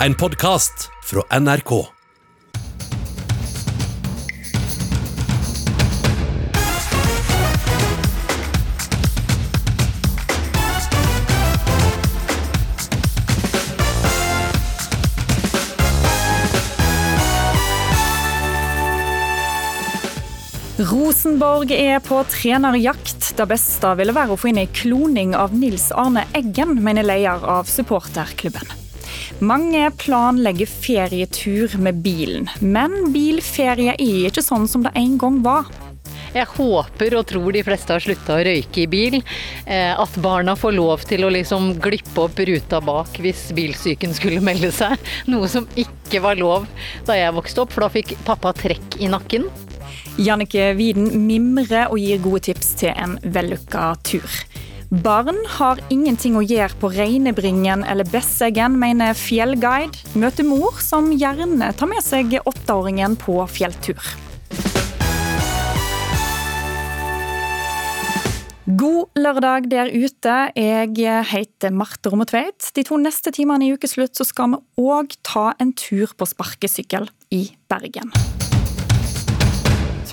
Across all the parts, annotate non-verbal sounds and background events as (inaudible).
En podkast fra NRK. Rosenborg er på trenerjakt. Det beste ville være å få inn ei kloning av Nils Arne Eggen, mener leder av supporterklubben. Mange planlegger ferietur med bilen, men bilferie er ikke sånn som det en gang var. Jeg håper og tror de fleste har slutta å røyke i bil. Eh, at barna får lov til å liksom glippe opp ruta bak hvis bilsyken skulle melde seg. Noe som ikke var lov da jeg vokste opp, for da fikk pappa trekk i nakken. Jannike Widen mimrer og gir gode tips til en vellykka tur. Barn har ingenting å gjøre på Reinebringen eller Besseggen, mener fjellguide. Møter mor som gjerne tar med seg åtteåringen på fjelltur. God lørdag der ute. Jeg heter Marte Rommetveit. De to neste timene i ukeslutt så skal vi òg ta en tur på sparkesykkel i Bergen.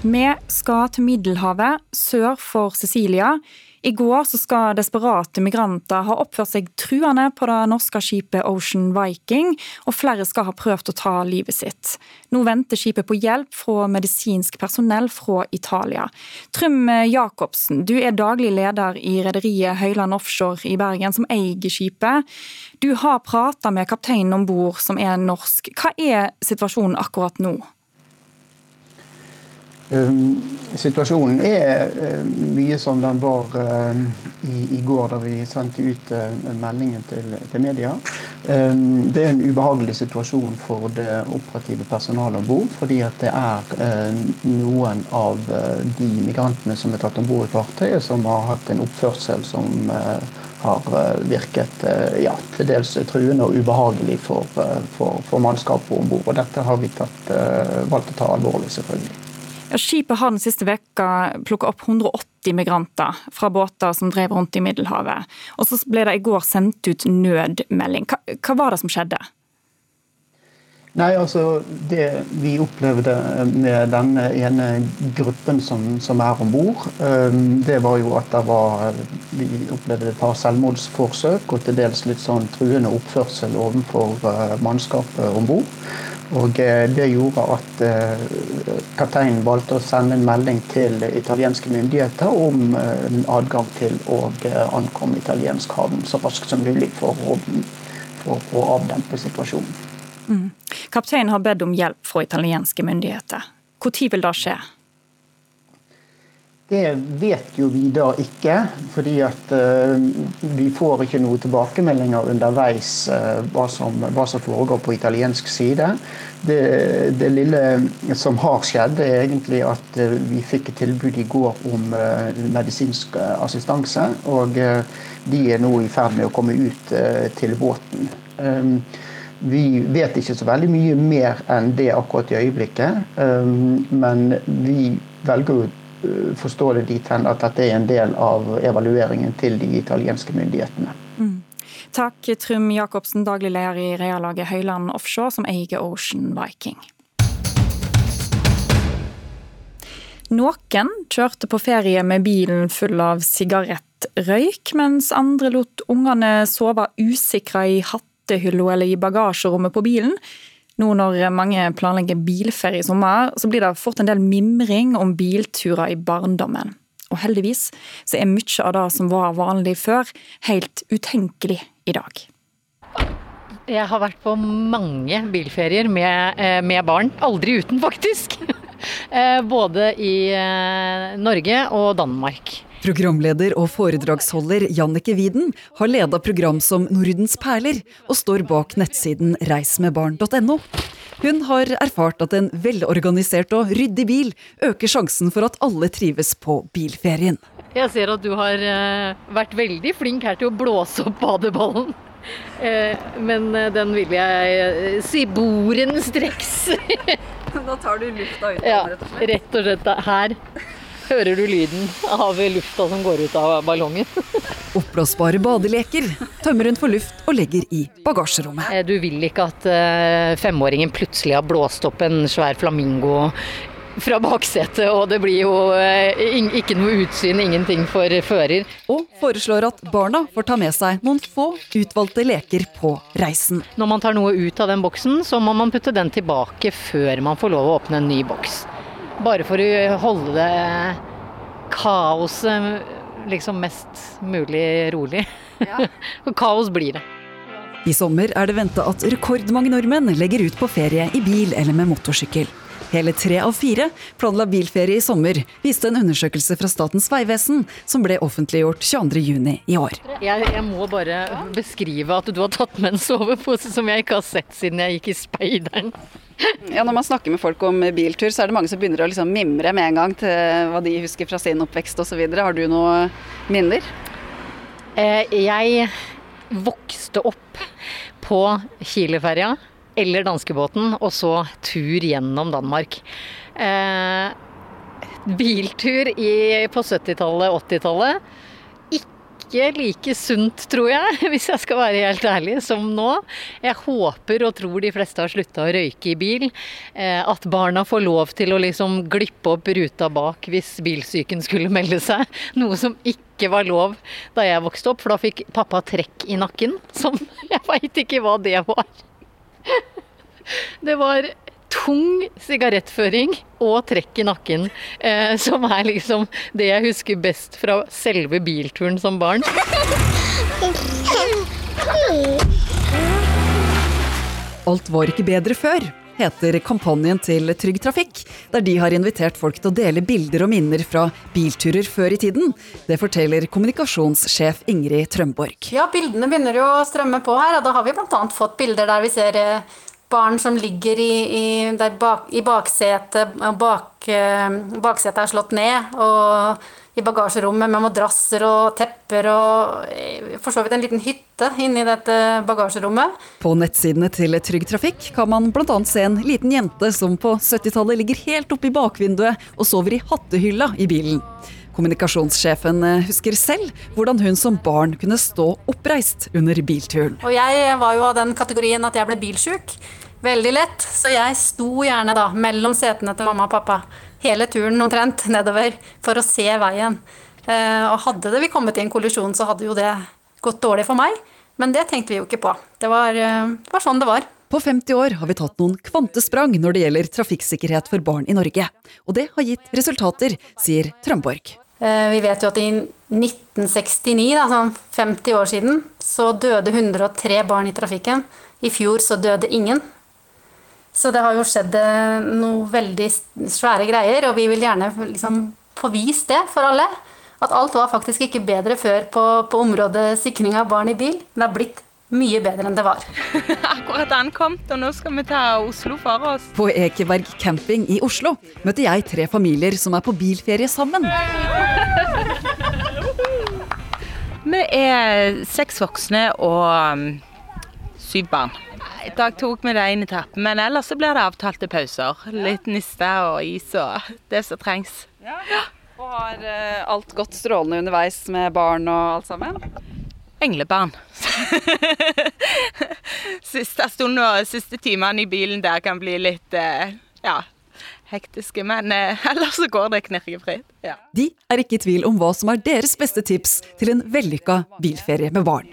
Vi skal til Middelhavet, sør for Sicilia. I går så skal desperate migranter ha oppført seg truende på det norske skipet Ocean Viking, og flere skal ha prøvd å ta livet sitt. Nå venter skipet på hjelp fra medisinsk personell fra Italia. Trym Jacobsen, du er daglig leder i rederiet Høyland Offshore i Bergen, som eier skipet. Du har prata med kapteinen om bord, som er norsk. Hva er situasjonen akkurat nå? Um, situasjonen er uh, mye som den var uh, i, går da vi sendte ut uh, meldingen til, media. Det er en ubehagelig situasjon for det operative personalet om bord. Fordi at det er noen av de migrantene som er tatt om bord i fartøyet, som har hatt en oppførsel som har virket ja, til dels truende og ubehagelig for, for, for mannskapet om bord. Og dette har vi tatt, valgt å ta alvorlig, selvfølgelig. Skipet har den siste veka plukka opp 180 migranter fra båter som drev rundt i Middelhavet. Og så ble det i går sendt ut nødmelding. Hva, hva var det som skjedde? Nei, altså Det vi opplevde med denne ene gruppen som, som er om bord, um, det var jo at det var Vi opplevde et par selvmordsforsøk og til dels litt sånn truende oppførsel overfor uh, mannskapet om bord. Og eh, det gjorde at eh, kapteinen valgte å sende en melding til italienske myndigheter om eh, adgang til å ankomme italiensk havn så raskt som mulig for å, for å avdempe situasjonen. Mm. Kapteinen har bedt om hjelp fra italienske myndigheter. Når vil det skje? Det vet jo vi da ikke, fordi at uh, vi får ikke noen tilbakemeldinger underveis uh, hva, som, hva, som, foregår på italiensk side. Det, det, lille som har skjedd, er egentlig at uh, vi fikk et tilbud i går om medisinsk assistanse. Og de er nå i ferd med å komme ut til båten. Um, vi vet ikke så veldig mye mer enn det akkurat i øyeblikket, um, men vi velger jo Eh, forstå det dit hen at dette er en del av evalueringen til de italienske myndighetene. Mm. Takk Trym Jacobsen, daglig leder i realaget Høyland Offshore, som eier Ocean Viking. Noen kjørte på ferie med bilen full av sigarettrøyk, mens andre lot ungene sove usikra i hattehylla eller i bagasjerommet på bilen. Nå når mange planlegger bilferie i sommer, så blir det fort en del mimring om bilturer i barndommen. Og heldigvis så er mye av det som var vanlig før, helt utenkelig i dag. Jeg har vært på mange bilferier med, eh, med barn. Aldri uten, faktisk. (laughs) Eh, både i eh, Norge og Danmark. Programleder og foredragsholder Jannike Widen har leda program som Nordens perler, og står bak nettsiden reismedbarn.no. Hun har erfart at en velorganisert og ryddig bil øker sjansen for at alle trives på bilferien. Jeg ser at du har eh, vært veldig flink her til å blåse opp badeballen. (laughs) Eh, men eh, den vil jeg si boren streks. (laughs) Da tar du lufta ut? Ja, rett og slett her. Hører du lyden av lufta som går ut av ballongen. (laughs) Oppblåsbare badeleker tømmer hun for luft og legger i bagasjerommet. Eh, du vil ikke at eh, femåringen plutselig har blåst opp en svær flamingo fra baksetet, og det blir jo eh, ikke noe utsyn, ingenting for fører. Og foreslår at barna får ta med seg noen få utvalgte leker på reisen. Når man tar noe ut av den boksen, så må man putte den tilbake før man får lov å åpne en ny boks. Bare for å holde det kaoset liksom mest mulig rolig. Ja. (laughs) Kaos blir det. I sommer er det venta at rekordmange nordmenn legger ut på ferie i bil eller med motorsykkel. Hele tre av fire planla bilferie i sommer, viste en undersøkelse fra Statens vegvesen som ble offentliggjort 22.6 i år. Jeg, jeg, må bare beskrive at du har tatt med en sovepose som jeg ikke har sett siden jeg gikk i speideren. Ja, Når man snakker med folk om biltur, så er det mange som begynner å liksom mimre med en gang til hva de husker fra sin oppvekst osv. Har du noen minner? Eh, jeg vokste opp på Kieleferja eller danskebåten, og så tur gjennom Danmark. Eh, biltur i, på 70-tallet, 80-tallet. Ikke like sunt, tror jeg, (laughs) hvis jeg skal være helt ærlig, som nå. Jeg håper og tror de fleste har slutta å røyke i bil. Eh, at barna får lov til å liksom glippe opp ruta bak hvis bilsyken skulle melde seg. (laughs) Noe som ikke var lov da jeg vokste opp, for da fikk pappa trekk i nakken. Som (laughs) jeg veit ikke hva det var. (laughs) Det var tung sigarettføring og trekk i nakken, eh, som er liksom det jeg husker best fra selve bilturen som barn. Alt var ikke bedre før heter kampanjen til Trygg Trafikk, der de har invitert folk til å dele bilder og minner fra bilturer før i tiden. Det forteller kommunikasjonssjef Ingrid Trømborg. Ja, bildene begynner jo å strømme på her, og da har vi bl.a. fått bilder der vi ser eh, barn som ligger i, i, bak, i baksetet, bak, eh, baksetet er slått ned, og i bagasjerommet med madrasser og tepper og eh, for så vidt en liten hytte inni dette bagasjerommet. På nettsidene til Trygg Trafikk kan man bl.a. se en liten jente som på 70-tallet ligger helt oppe i bakvinduet og sover i hattehylla i bilen. Kommunikasjonssjefen eh, husker selv hvordan hun som barn kunne stå oppreist under bilturen. Og jeg var jo av den kategorien at jeg ble bilsjuk. Veldig lett. Så jeg sto gjerne da mellom setene til mamma og pappa hele turen omtrent nedover for å se veien. Eh, og hadde det vi kommet i en kollisjon, så hadde jo det gått dårlig for meg. Men det tenkte vi jo ikke på. Det var, eh, det var sånn det var. På 50 år har vi tatt noen kvantesprang når det gjelder trafikksikkerhet for barn i Norge. Og det har gitt resultater, sier Trømborg. Eh, vi vet jo at i 1969, da, sånn 50 år siden, så døde 103 barn i trafikken. I fjor så døde ingen. Så det har jo skjedd eh, noe veldig svære greier, og vi vil gjerne liksom få vist det for alle. At alt var faktisk ikke bedre før på, på området sikring av barn i bil. Det har blitt mye bedre enn det var. (laughs) Akkurat ankommet, og nå skal vi ta Oslo for oss. På Ekeberg camping i Oslo møter jeg tre familier som er på bilferie sammen. (laughs) Vi er seks voksne og um, syv barn. I dag tok vi det inn i tappen, men ellers så blir det avtalte pauser. Litt niste og is og det som trengs. Ja. Og har uh, alt gått strålende underveis med barn og alt sammen? englebarn. (laughs) siste stund og siste timene i bilen der kan bli litt uh, ja, hektiske, men eh, ellers så går det knirkefritt. Ja. De er ikke i tvil om hva som er deres beste tips til en vellykka bilferie med barn.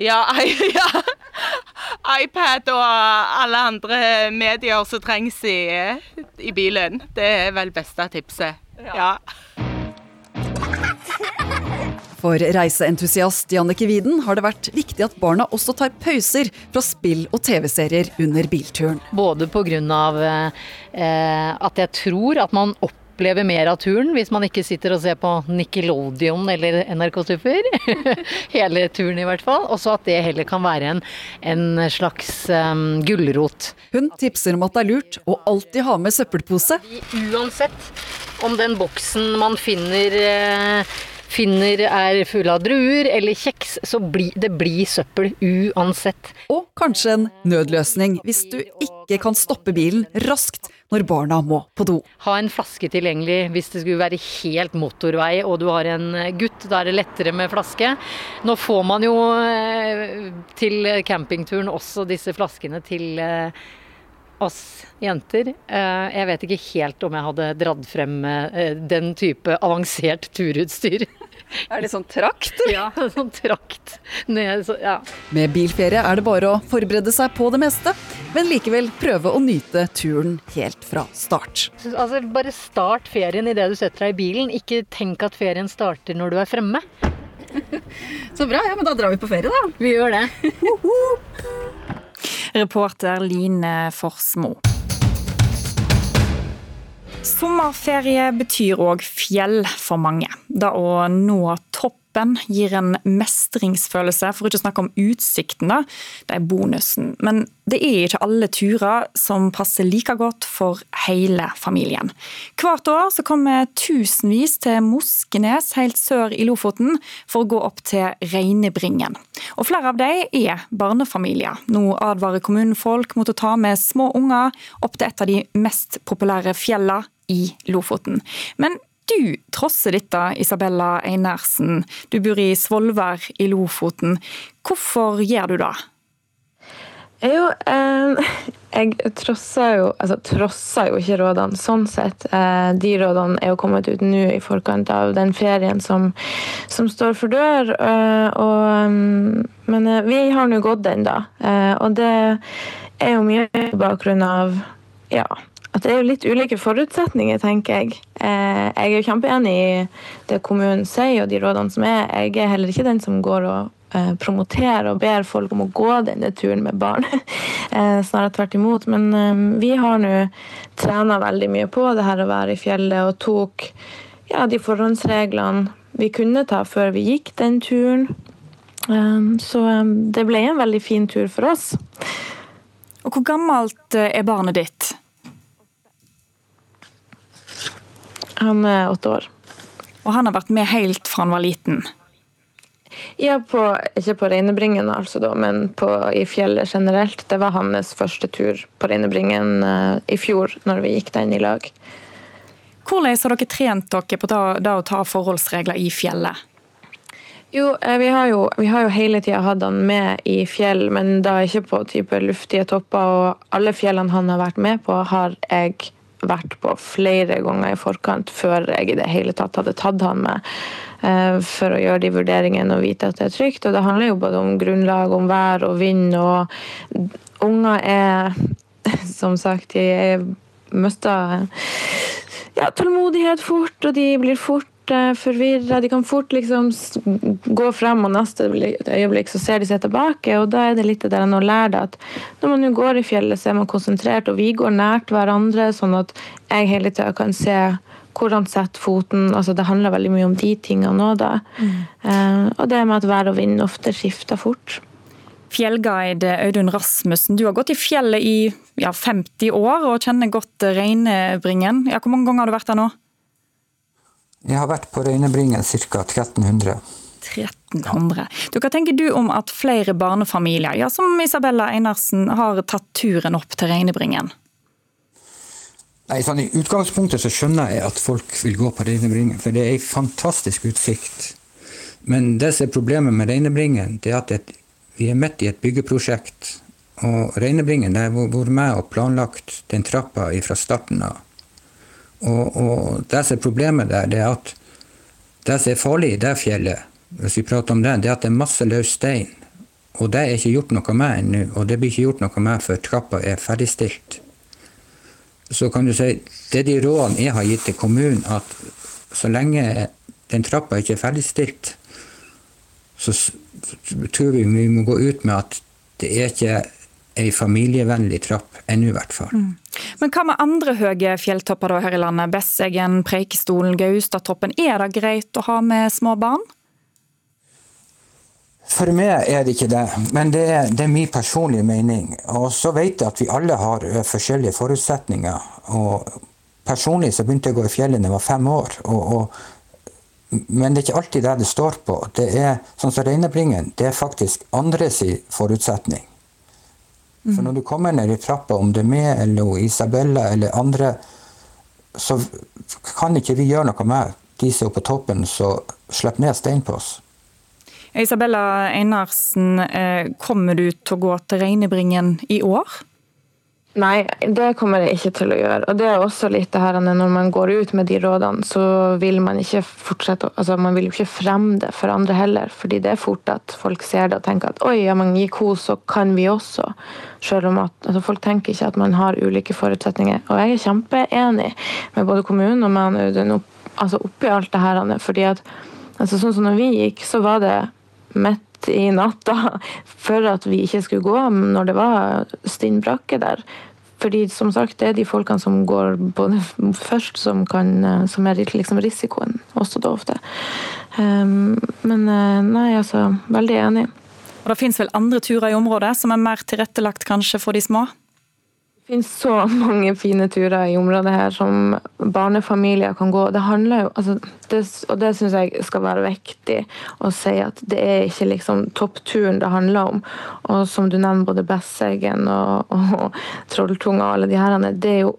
Ja, (laughs) ja, iPad og alle andre medier som trengs i, i bilen. Det er vel beste tipset. Ja. For reiseentusiast Jannike Widen har det vært viktig at barna også tar pauser fra spill og TV-serier under bilturen. Både pga. Eh, at jeg tror at man opplever mer av turen hvis man ikke sitter og ser på Nickelodeon eller NRK Super. (laughs) Hele turen i hvert fall. Og så at det heller kan være en, en slags um, gulrot. Hun tipser om at det er lurt å alltid ha med søppelpose. Uansett om den boksen man finner eh, finner er full av druer eller kjeks, så blir det blir søppel uansett. Og kanskje en nødløsning hvis du ikke ikke kan stoppe bilen raskt når barna må på do. Ha en flaske tilgjengelig hvis det skulle være helt motorvei og du har en gutt. Da er det lettere med flaske. Nå får man jo eh, til campingturen også disse flaskene til eh, oss jenter. Eh, jeg vet ikke helt om jeg hadde dratt frem den type avansert turutstyr. (laughs) Er det sånn trakt? Ja, (laughs) sånn trakt. Ned, så, ja. Med bilferie er det bare å forberede seg på det meste, men likevel prøve å nyte turen helt fra start. Altså, bare start ferien idet du setter deg i bilen. Ikke tenk at ferien starter når du er fremme. (laughs) Så bra. Ja, men da drar vi på ferie, da. Vi gjør det. Reporter Line Forsmo. Sommerferie betyr òg fjell for mange. Det å nå toppen gir en mestringsfølelse, for ikke å snakke om utsikten. da. Det er bonusen. Men det er ikke alle turer som passer like godt for hele familien. Hvert år så kommer tusenvis til Moskenes helt sør i Lofoten for å gå opp til Reinebringen. Og flere av dem er barnefamilier. Nå advarer kommunefolk mot å ta med små unger opp til et av de mest populære fjellene i Lofoten. Men du trosser dette, Isabella Einersen. Du bor i Svolvær i Lofoten. Hvorfor gjør du det? Jo, eh, (laughs) jeg trosser jo Altså trosser jo ikke rådene sånn sett. Eh, de rådene er jo kommet ut nå i forkant av den ferien som, som står for dør. Eh, og, men eh, vi har nå gått den, da. Eh, og det er jo mye på bakgrunn av ja, at det er jo litt ulike forutsetninger, tenker jeg. Eh, jeg er jo kjempeenig i det kommunen sier og de rådene som er. Jeg er heller ikke den som går og eh, promoterer og ber folk om å gå denne turen med barn. (laughs) Eh, snarere tvert imot. Men vi har nå trena veldig mye på det her å være i fjellet og tok ja, de forhåndsreglene vi kunne ta før vi gikk den turen. Så det ble en veldig fin tur for oss. Og Hvor gammelt er barnet ditt? Han er åtte år. Og han har vært med helt fra han var liten? Ja, på, ikke på Reinebringen, altså, da, men på, i fjellet generelt. Det var hans første tur på Reinebringen uh, i fjor, når vi gikk den i lag. Hvordan har dere trent dere på det å ta forholdsregler i fjellet? Jo, eh, vi har jo, vi har jo hele tida hatt han med i fjell, men da ikke på type luftige topper. Og alle fjellene han har vært med på, har jeg vært på flere ganger i forkant før jeg i det hele tatt hadde tatt han med. Eh, for å gjøre de vurderingene og vite at det er trygt. Og det handler jo både om grunnlag, om vær og vind. Og unger er, (laughs) som sagt, de mister ja, tålmodighet fort, og de blir fort forvirra. De kan fort liksom gå frem, og neste øyeblikk så ser de seg tilbake. og Da er det litt det der å lære det at når man nå går i fjellet, så er man konsentrert, og vi går nært hverandre, sånn at jeg hele tida kan se hvordan setter foten. altså Det handler veldig mye om de tingene òg, da. Mm. Eh, og det med at vær og vind ofte skifter fort. Fjellguide Audun Rasmussen, du har gått i fjellet i ja, 50 år og kjenner godt Reinebringen. Ja, hvor mange ganger har du vært der nå? Jeg har vært på Røynebringen ca. 1300. 1300. Du, hva tenker du om at flere barnefamilier, ja, som Isabella Einarsen, har tatt turen opp til Reinebringen? Nei, sånn, I utgangspunktet så skjønner jeg at folk vil gå på Reinebringen, for det er en fantastisk utsikt. Men det som er problemet med Reinebringen, det er at det, vi er midt i et byggeprosjekt. Og Reinebringen har vært med og planlagt den trappa fra starten av. Og, og det som er problemet der, det er at det som er farlig i det fjellet, hvis vi prater om det, det er at det er masse løs stein. Og det er ikke gjort noe med ennå, og det blir ikke gjort noe med før trappa er ferdigstilt. Så kan du si, det er de rådene jeg har gitt til kommunen, at så lenge den trappa ikke er ferdigstilt, så tror vi vi må gå ut med at det er ikke ei familievennlig trapp, ennå i hvert fall. Mm. Men hva med andre høye fjelltopper da her i landet? Besseggen, Preikestolen, Gaustatoppen. Er det greit å ha med små barn? For meg er det ikke det, men det er, det er min personlige mening. Og så vet jeg at vi alle har forskjellige forutsetninger. Og personlig så begynte jeg å gå i fjellet da jeg var fem år. Og, og, men det er ikke alltid det det står på. Det er sånn som Reinebringen, det er faktisk andres forutsetning. For når du kommer ned i trappa, om det er meg eller Isabella eller andre, så kan ikke vi gjøre noe med de som er på toppen så slipper ned stein på oss. Isabella Einarsen, eh, kommer du til å gå til Reinebringen i år? Nei, det kommer jeg ikke til å gjøre. Og det er også litt det her når man går ut med de rådene, så vil man ikke fortsette Altså, man vil jo ikke fremme det for andre heller, fordi det er fort at folk ser det og tenker at oi, ja, men gikk kos, så kan vi også. Selv om at altså, folk tenker ikke at man har ulike forutsetninger. Og jeg er kjempeenig med både kommunen og med Audun altså, oppi alt det her, fordi at altså, sånn som når vi gikk, så var det i natta for at vi ikke skulle gå når det var stinn brakke der. Fordi som sagt, det er de folkene som går både først, som, kan, som er liksom risikoen også da ofte. Um, men eh, nei, altså, veldig enig. Og Det finnes vel andre turer i området som er mer tilrettelagt kanskje for de små? Det finnes så mange fine turer i området her som barnefamilier kan gå. Det handler jo, altså, det, og det syns jeg skal være viktig å si, at det er ikke liksom toppturen det handler om. Og som du nevner, både Besseggen og, og Trolltunga og alle de her, det, jo,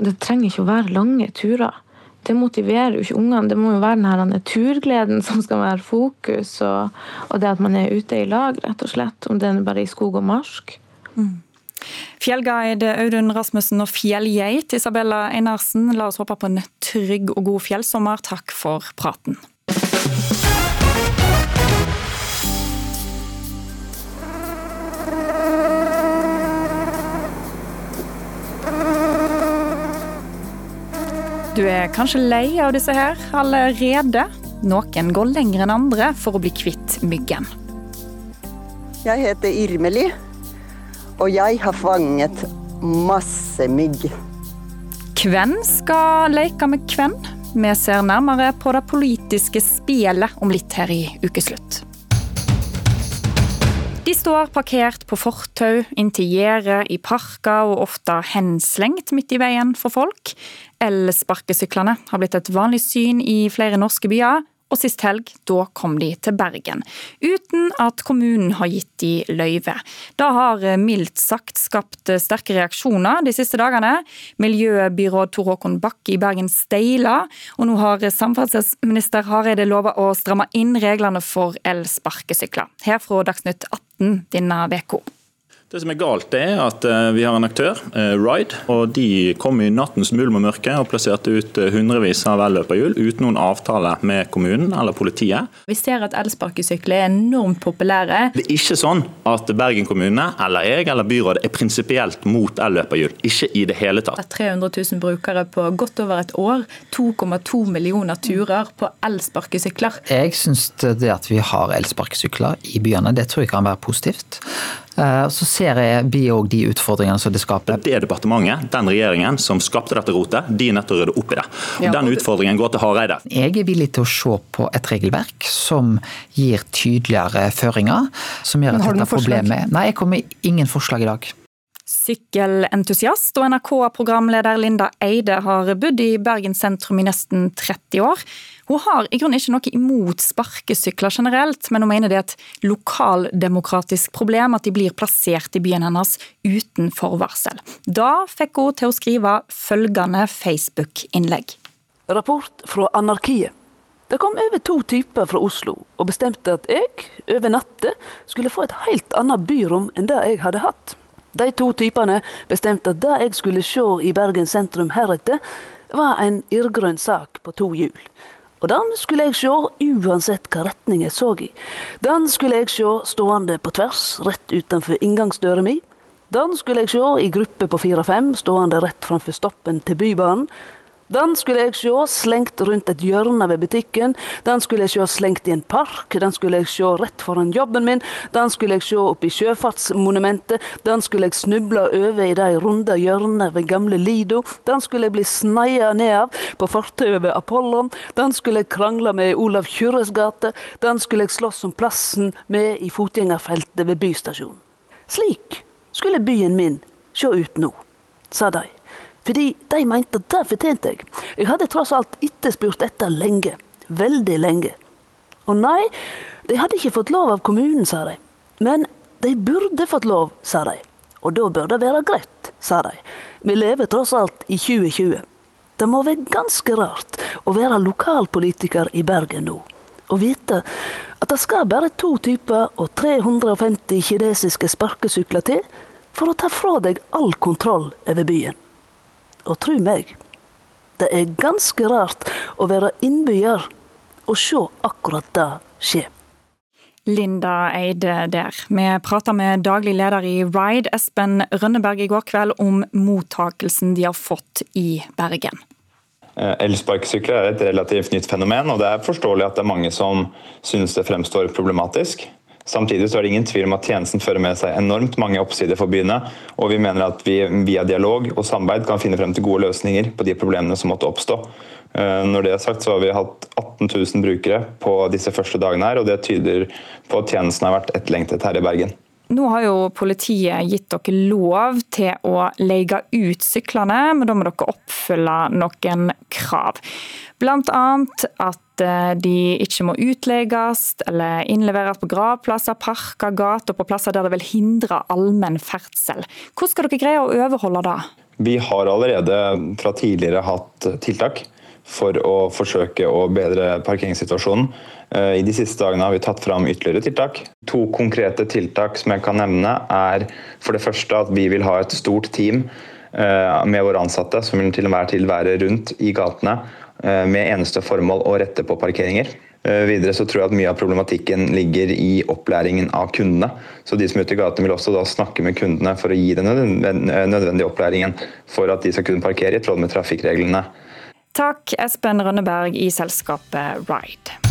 det trenger ikke å være lange turer. Det motiverer jo ikke ungene. Det må jo være denne turgleden som skal være fokus, og, og, det at man er ute i lag, rett og slett. Om det er bare i skog og marsk. Mm. Fjellguide Audun Rasmussen og fjellgeit Isabella Einarsen, la oss håpe på en trygg og god fjellsommer. Takk for praten. Du er kanskje lei av disse her allerede? Noen går lenger enn andre for å bli kvitt myggen. Jeg heter Irmeli og jeg har fanget masse mygg. Hvem skal leke med hvem? Vi ser nærmere på det politiske spelet om litt her i ukeslutt. De står parkert på fortau, inntil gjerdet, i parker og ofte henslengt midt i veien for folk. Elsparkesyklene har blitt et vanlig syn i flere norske byer, og sist helg, da kom de til Bergen. Uten at kommunen har gitt de løyve. Det har eh, mildt sagt skapt eh, sterke reaksjoner de siste dagene. Miljøbyråd Tor Håkon Bakke i Bergen steila, og nå har samferdselsminister Hareide lova å stramme inn reglene for elsparkesykler. Her fra Dagsnytt 18 denne uka. Det som er galt, er at eh, vi har en aktør, eh, Ride, og de kom i nattens mulm og mørke og plasserte ut eh, hundrevis av elløperhjul uten noen avtale med kommunen eller politiet. Vi ser at elsparkesykler er enormt populære. Det er ikke sånn at Bergen kommune eller jeg eller byrådet er prinsipielt mot elløperhjul. Ikke i det hele tatt. Det er 300 000 brukere på godt over et år. 2,2 millioner turer på elsparkesykler. Jeg syns det at vi har elsparkesykler i byene, det tror jeg kan være positivt. Eh, så ser vi òg de utfordringene som det skaper. Det er departementet, den regjeringen som skapte dette rotet, de er nødt til å rydde opp i det. Ja. Den utfordringen går til Hareide. Jeg er villig til å se på et regelverk som gir tydeligere føringer. Som gjør at dette problemet Nei, jeg kommer med ingen forslag i dag. Sykkelentusiast og NRK-programleder Linda Eide har bodd i Bergen sentrum i nesten 30 år. Hun har i grunnen ikke noe imot sparkesykler generelt, men hun mener det er et lokaldemokratisk problem at de blir plassert i byen hennes uten forvarsel. Da fikk hun til å skrive følgende Facebook-innlegg. Rapport fra Anarkiet. Det kom over to typer fra Oslo og bestemte at jeg, over natta, skulle få et helt annet byrom enn det jeg hadde hatt. De to typene bestemte at det jeg skulle se i Bergen sentrum heretter, var en irrgrønn sak på to hjul. Og den skulle jeg se uansett hva retning jeg så i. Den skulle jeg se stående på tvers, rett utenfor inngangsdøra mi. Den skulle jeg se i gruppe på fire-fem, stående rett framfor stoppen til Bybanen. Den skulle jeg se slengt rundt et hjørne ved butikken. Den skulle jeg se slengt i en park. Den skulle jeg se rett foran jobben min. Den skulle jeg se oppi Sjøfartsmonumentet. Den skulle jeg snuble over i de runde hjørnene ved gamle Lido. Den skulle jeg bli sneia ned av på fortauet ved Apollon. Den skulle jeg krangle med i Olav Kyrres gate. Den skulle jeg slåss om plassen med i fotgjengerfeltet ved Bystasjonen. Slik skulle byen min se ut nå, sa de. Fordi de mente at det fortjente jeg. Jeg hadde tross alt etterspurt dette lenge. Veldig lenge. Og nei, de hadde ikke fått lov av kommunen, sa de. Men de burde fått lov, sa de. Og da bør det være greit, sa de. Vi lever tross alt i 2020. Det må være ganske rart å være lokalpolitiker i Bergen nå, og vite at det skal bare to typer og 350 kinesiske sparkesykler til for å ta fra deg all kontroll over byen. Og tru meg, det er ganske rart å være innbygger og se akkurat det skje. Linda Eide der. Vi prata med daglig leder i Ride, Espen Rønneberg, i går kveld om mottakelsen de har fått i Bergen. Eh, elsparkesykler er et relativt nytt fenomen, og det er forståelig at det er mange som synes det fremstår problematisk. Samtidig så er det ingen tvil om at tjenesten fører med seg enormt mange oppsider for byene, og vi mener at vi via dialog og samarbeid kan finne frem til gode løsninger på de problemene som måtte oppstå. Eh, når det er sagt, så har vi hatt 18 000 brukere på disse første dagene her, og det tyder på at tjenesten har vært etterlengtet her i Bergen. Nå har jo politiet gitt dere lov til å leie ut syklene, men da må dere oppfylle noen krav. Blant annet at eh, de ikke må utlegges eller innleveres på gravplasser, parker, gater på plasser der det vil hindre allmenn ferdsel. Hvordan skal dere greie å overholde det? Vi har allerede fra tidligere hatt tiltak for å forsøke å bedre parkeringssituasjonen. Eh, I de siste dagene har vi tatt fram ytterligere tiltak. To konkrete tiltak som jeg kan nevne, er for det første at vi vil ha et stort team eh, med våre ansatte som vil til enhver tid være rundt i gatene med eneste formål å rette på parkeringer. Videre så tror jeg at Mye av problematikken ligger i opplæringen av kundene. Så De som er ute i gatene vil også da snakke med kundene for å gi den nødvendige opplæringen for at de skal kunne parkere i tråd med trafikkreglene. Takk, Espen Rønneberg i selskapet Ride.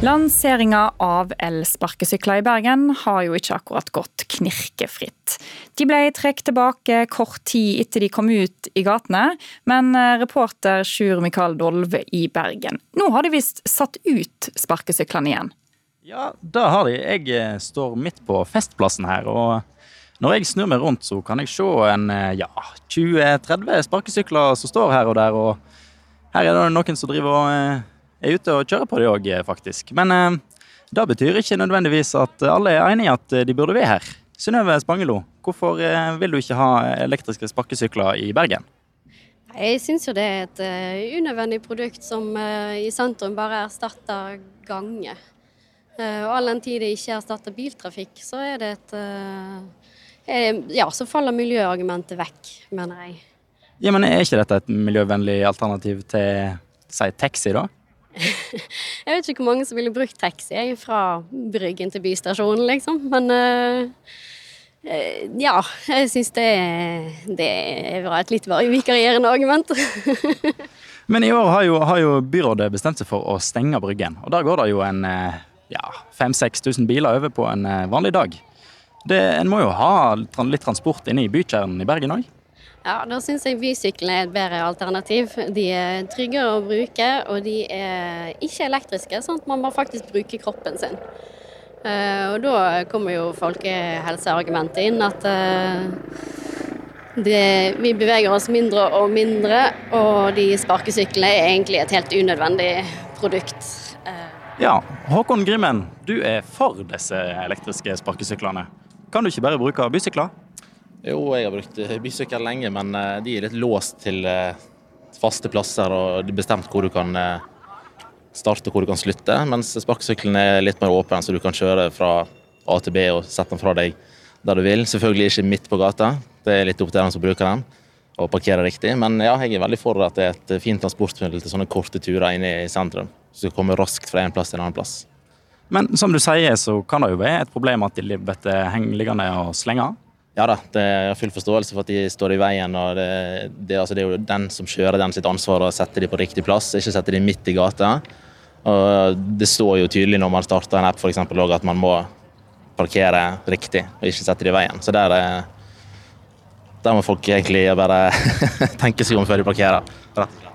Lanseringa av elsparkesykler i Bergen har jo ikke akkurat gått knirkefritt. De ble trukket tilbake kort tid etter de kom ut i gatene, men eh, reporter Sjur Mikael Dolve i Bergen, nå har de visst satt ut sparkesyklene igjen? Ja, det har de. Jeg eh, står midt på Festplassen her. og når jeg snur meg rundt, så kan jeg se en eh, ja, 20-30 sparkesykler som står her og der. Og her er det noen som driver og eh, er ute og kjører på det òg, eh, faktisk. Men eh, det betyr ikke nødvendigvis at alle er enig i at de burde være her. Synnøve Spangelo, hvorfor vil du ikke ha elektriske sparkesykler i Bergen? Jeg syns jo det er et uh, unødvendig produkt som uh, i sentrum bare erstatter gange. Uh, og all den tid det ikke erstatter biltrafikk, så er det et Eh, ja, så faller miljøargumentet vekk, mener jeg. Ja, men Er ikke dette et miljøvennlig alternativ til si taxi, da? Jeg vet ikke hvor mange som ville brukt taxi fra Bryggen til bystasjonen, liksom. Men uh, ja, jeg syns det, det var et litt vikarierende argument. (laughs) Men i år har jo, har jo, byrådet bestemt seg for å stenge Bryggen. Og der går det jo en ja, 5000-6000 biler over på en vanlig dag. Det, en må jo ha litt transport inne i bykjernen i Bergen òg? Ja, da syns jeg bysyklene er et bedre alternativ. De er tryggere å bruke, og de er ikke elektriske, sånn at man må faktisk bruke kroppen sin. Uh, og da kommer jo folkehelseargumentet inn, at uh, det, vi beveger oss mindre og mindre, og de sparkesyklene er egentlig et helt unødvendig produkt. Uh. Ja, Håkon Grimmen, du er for disse elektriske sparkesyklene. Kan du ikke bare bruke bysykler? Jo, jeg har brukt eh, bysykkel lenge, men eh, de er litt låst til eh, faste plasser og det er bestemt hvor du kan starte og hvor du kan slutte. Mens sparkesykkelen er litt mer åpen, så du kan kjøre fra A til B og sette den fra deg der du vil. Selvfølgelig ikke midt på gata, det er litt opp til den som bruker den og parkerer riktig. Men ja, jeg er veldig for at det er et fint transportmiddel til sånne korte turer inne i sentrum. Så du kommer raskt fra en plass til en annen plass. Men som du sier, så kan det jo være et problem at de blir liggende og slenger? Ja da, det er full forståelse for at de står i veien. og det, det, altså det er jo den som kjører den sitt ansvar å sette dem på riktig plass, ikke sette dem midt i gata. Og Det står jo tydelig når man starter en app for eksempel, at man må parkere riktig og ikke sette dem i veien. Så der, der må folk egentlig bare (laughs) tenke seg om før de parkerer. rett.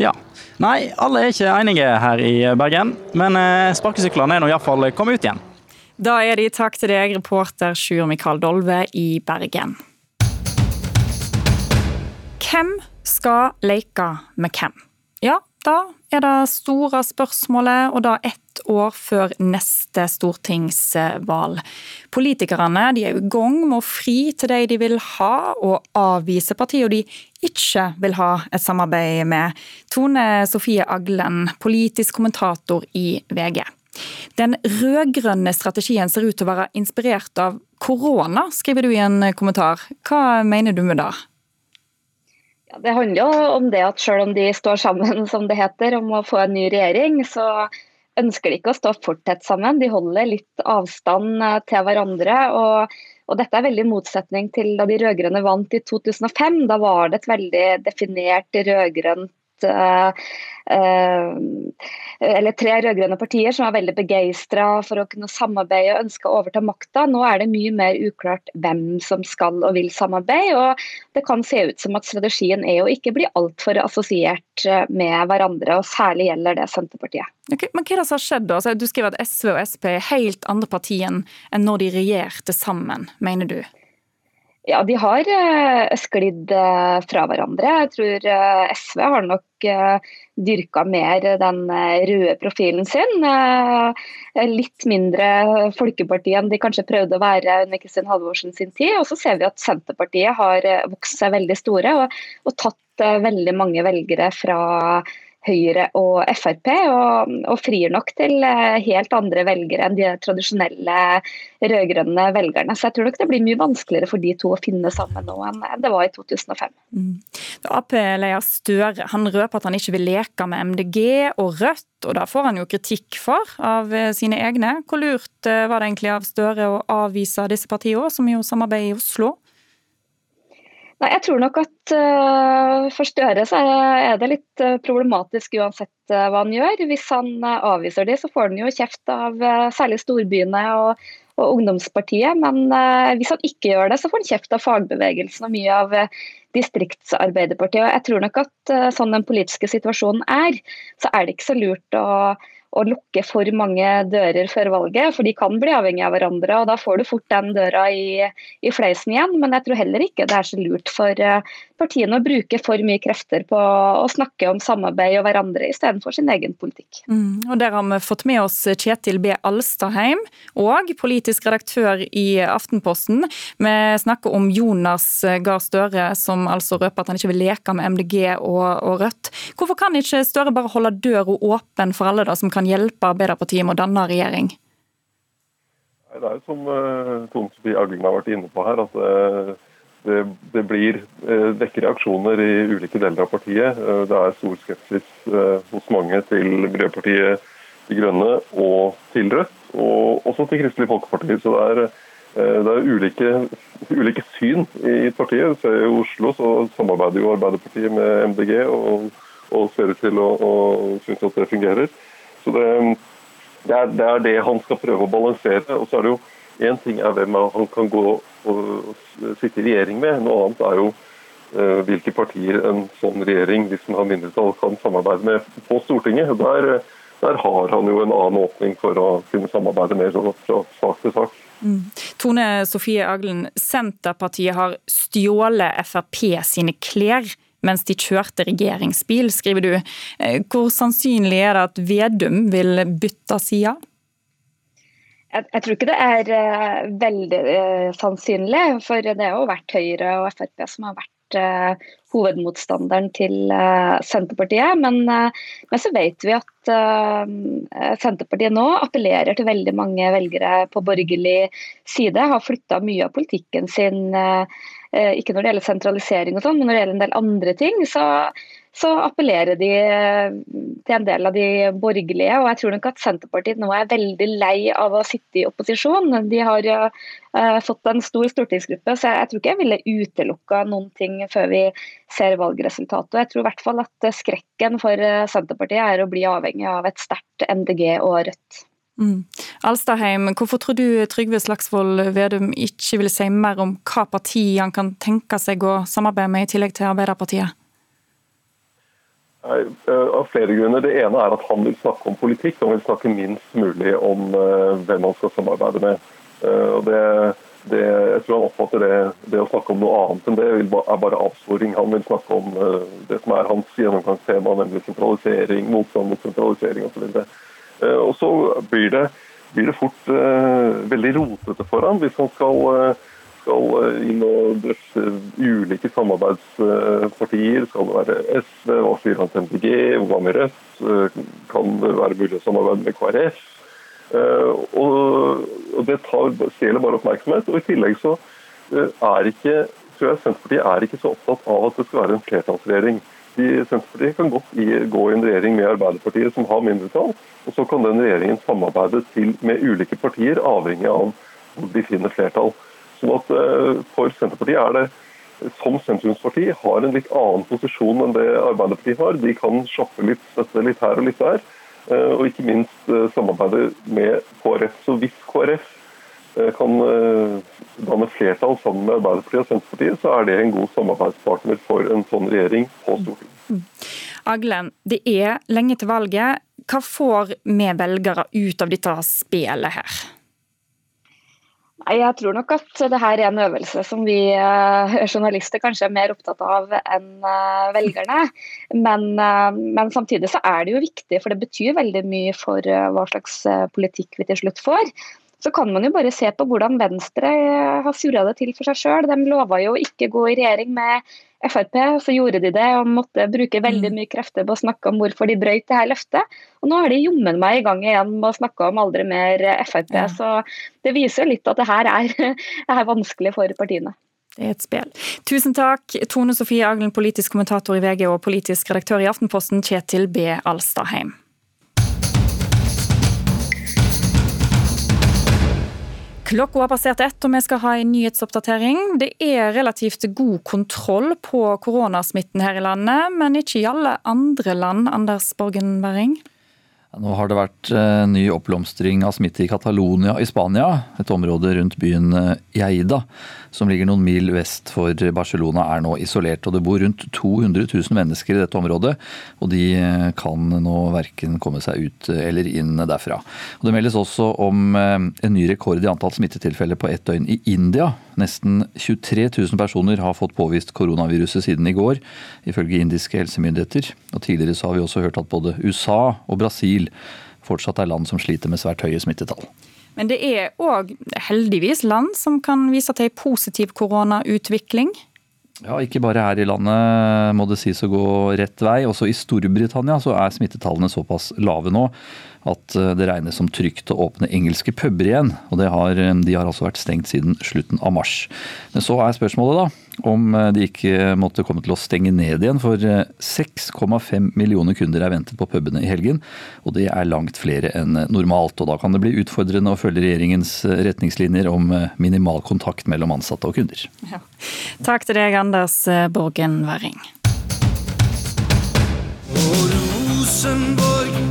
Ja, Nei, alle er ikke enige her i Bergen, men eh, sparkesyklene er nå iallfall kommet ut igjen. Da er det takk til deg, reporter Sjur Mikael Dolve i Bergen. Hvem skal leke med hvem? Ja, da er det store spørsmålet, og da ett år før neste stortingsvalg. Politikerne er i gang med å fri til de de vil ha, og avvise partier de ikke vil ha et samarbeid med. Tone Sofie Aglen, politisk kommentator i VG. Den rød-grønne strategien ser ut til å være inspirert av korona, skriver du i en kommentar. Hva mener du med det? Ja, det handler jo om det at selv om de står sammen, (laughs) som det heter, om å få en ny regjering, så ønsker de ikke å stå for tett sammen. De holder litt avstand eh, til hverandre. og og Dette er veldig motsetning til da de rød-grønne vant i 2005. Da var det et veldig definert rød-grønt Eh, eh, eller tre rød-grønne partier som var veldig begeistra for å kunne samarbeide og ønska å overta makta. Nå er det mye mer uklart hvem som skal og vil samarbeide. og Det kan se ut som at strategien er å ikke bli altfor assosiert eh, med hverandre, og særlig gjelder det Senterpartiet. Okay, men hva er det som har skjedd da? Altså, du skriver at SV og Sp er helt andre partier enn når de regjerte sammen, mener du? Ja, de har uh, sklidd uh, fra hverandre. Jeg tror uh, SV har nok dyrka mer den røde profilen sin. litt mindre folkeparti enn de kanskje prøvde å være under Kristin Halvorsen sin tid. Og så ser vi at Senterpartiet har vokst seg veldig store og, og tatt veldig mange velgere fra Høyre og Frp, og, og, frir nok til eh, helt andre velgere enn de tradisjonelle rød-grønne velgerne. Så jeg tror nok det blir mye vanskeligere for de to å finne sammen nå enn det var i 2005. Mm. Ap-leder Støre han røper at han ikke vil leke med MDG og Rødt, og da får han jo kritikk for av eh, sine egne. Hvor lurt eh, var det egentlig av Støre å avvise disse partiene, som jo samarbeider i Oslo? Nei, Jeg tror nok at uh, for Støre så er det litt uh, problematisk uansett uh, hva han gjør. Hvis han avviser de, så får han jo kjeft av særlig storbyene og, og Ungdomspartiet. Men hvis han ikke gjør det, så får han kjeft av fagbevegelsen og mye av Distriktsarbeiderpartiet. Og jeg tror nok at sånn den politiske situasjonen er, så er det ikke så lurt å å lukke for mange dører før valget, for de kan bli avhengig av hverandre. og Da får du fort den døra i, i fleisen igjen. Men jeg tror heller ikke det er så lurt for uh, partiene å bruke for mye krefter på å snakke om samarbeid og hverandre istedenfor sin egen politikk. Mm, og Der har vi fått med oss Kjetil B. Alstadheim, og politisk redaktør i Aftenposten. Vi snakker om Jonas Gahr Støre, som altså røper at han ikke vil leke med MDG og, og Rødt. Hvorfor kan ikke Støre bare holde døra åpen for alle da, som kan kan hjelpe Arbeiderpartiet med å danne regjering? Det er jo som Tone Sofie Agling har vært inne på her, at uh, det, det, blir uh, vekker reaksjoner i ulike deler av partiet. Det er stor skepsis hos mange til Miljøpartiet De Grønne og til Rødt, og også til Kristelig Folkeparti. Så det er, det er ulike, ulike, syn i partiet. Så I Oslo så samarbeider jo Arbeiderpartiet med MDG og, og ser ut til å synes at det fungerer. Så det, det, er, det, er, det han skal prøve å balansere. Og så er det jo Én ting er hvem han kan gå og sitte i regjering med, noe annet er jo uh, hvilke partier en sånn regjering, hvis den har mindretall, kan samarbeide med på Stortinget. Der, der har han jo en annen åpning for å kunne samarbeide mer fra sak til sak. Mm. Tone Sofie Aglen, Senterpartiet har stjålet Frp sine klær mens de kjørte regjeringsbil, skriver du. Eh, hvor sannsynlig er det at Vedum vil bytte side? Jeg, jeg, tror ikke det er uh, veldig uh, sannsynlig, for det har jo vært Høyre og Frp som har vært uh, hovedmotstanderen til Senterpartiet. Men, men, så vet vi at Senterpartiet nå appellerer til veldig mange velgere på borgerlig side. Har flytta mye av politikken sin Eh, ikke når det gjelder sentralisering, og sånn, men når det gjelder en del andre ting, så, så, appellerer de eh, til en del av de borgerlige. og Jeg tror nok at Senterpartiet nå er veldig lei av å sitte i opposisjon. De har uh, fått en stor stortingsgruppe, så jeg, jeg tror ikke jeg ville utelukka noen ting før vi ser valgresultatet. Jeg tror i hvert fall at skrekken for Senterpartiet er å bli avhengig av et sterkt MDG og Rødt. Mm. Alstaheim, hvorfor tror du Trygve Slagsvold Vedum ikke vil si mer om hva parti han kan tenke seg å samarbeide med, i tillegg til Arbeiderpartiet? Nei, eh, av flere grunner. Det ene er at han vil snakke om politikk. Han vil snakke minst mulig om uh, hvem han skal samarbeide med. Og det, det, jeg tror han oppfatter det, det, å snakke om noe annet enn det er bare avsporing. Han vil snakke om det som er hans gjennomgangstema, nemlig sentralisering, motstand mot sentralisering osv. Og så blir det, blir det fort veldig rotete for ham hvis han skal skal inn og drøfte ulike samarbeidspartier. Skal det være SV, hva sier han til MDG, hva med Rødt? Kan det være mulig å samarbeide med KrF? Og Det stjeler bare oppmerksomhet. og I tillegg så er ikke tror jeg Senterpartiet er ikke så opptatt av at det skal være en flertallsregjering. De, Senterpartiet kan godt i, gå i en regjering med Arbeiderpartiet som har mindretall, og så kan den regjeringen samarbeide til, med ulike partier, avhengig av hvor de finner flertall. Sånn at uh, For Senterpartiet er det som sentrumsparti har en litt annen posisjon enn det Arbeiderpartiet har. De kan shoppe litt, støtte litt her og litt der, uh, og ikke minst uh, samarbeide med KrF. Så hvis KrF kan danne flertall sammen med Arbeiderpartiet og Senterpartiet, så er det en god samarbeidspartner for en sånn regjering på Stortinget. Aglen, det er lenge til valget. Hva får vi velgere ut av dette spillet her? Jeg tror nok at det her er en øvelse som vi uh, journalister kanskje er mer opptatt av enn velgerne. Men, men, samtidig så er det jo viktig, for det betyr veldig mye for hva slags politikk vi til slutt får så kan man jo bare se på hvordan Venstre har surra det til for seg sjøl. De lova jo ikke gå i regjering med Frp, så gjorde de det og måtte bruke veldig mm. mye krefter på å snakke om hvorfor de brøyt det her løftet. Og nå har de jommen meg i gang igjen med å snakke om aldri mer Frp. Ja. Så det viser jo litt at det her er, (laughs) det er vanskelig for partiene. Det er et spill. Tusen takk, Tone Sofie Aglen, politisk kommentator i VG og politisk redaktør i Aftenposten, Kjetil B. Alstadheim. Klokka har passert ett, og vi skal ha en nyhetsoppdatering. Det er relativt god kontroll på koronasmitten her i landet, men ikke i alle andre land. Anders Borgen Bering? Nå har det vært eh, ny oppblomstring av smitte i Catalonia i Spania. Et område rundt byen Geida, eh, som ligger noen mil vest for Barcelona, er nå isolert. og Det bor rundt 200 000 mennesker i dette området, og de eh, kan nå verken komme seg ut eller inn derfra. Og det meldes også om en ny rekord i antall smittetilfeller på ett døgn i India. Nesten 23 000 personer har fått påvist koronaviruset siden i går, ifølge indiske helsemyndigheter. Og Tidligere så har vi også hørt at både USA og Brasil fortsatt er land som sliter med svært høye smittetall. Men det er òg heldigvis land som kan vise til positiv koronautvikling. Ja, Ikke bare her i landet må det sies å gå rett vei. Også i Storbritannia så er smittetallene såpass lave nå at eh, det regnes som trygt å åpne engelske puber igjen. og har, eh, De har altså vært stengt siden slutten av mars. Men så er spørsmålet da om eh, de ikke måtte komme til å stenge ned igjen. For 6,5 millioner kunder er ventet på pubene i helgen, og det er langt flere enn normalt. og Da kan det bli utfordrende å følge regjeringens retningslinjer om minimal kontakt mellom ansatte og kunder. Ja. Takk til deg, Anders Borgen Werring. Og Rosenborg.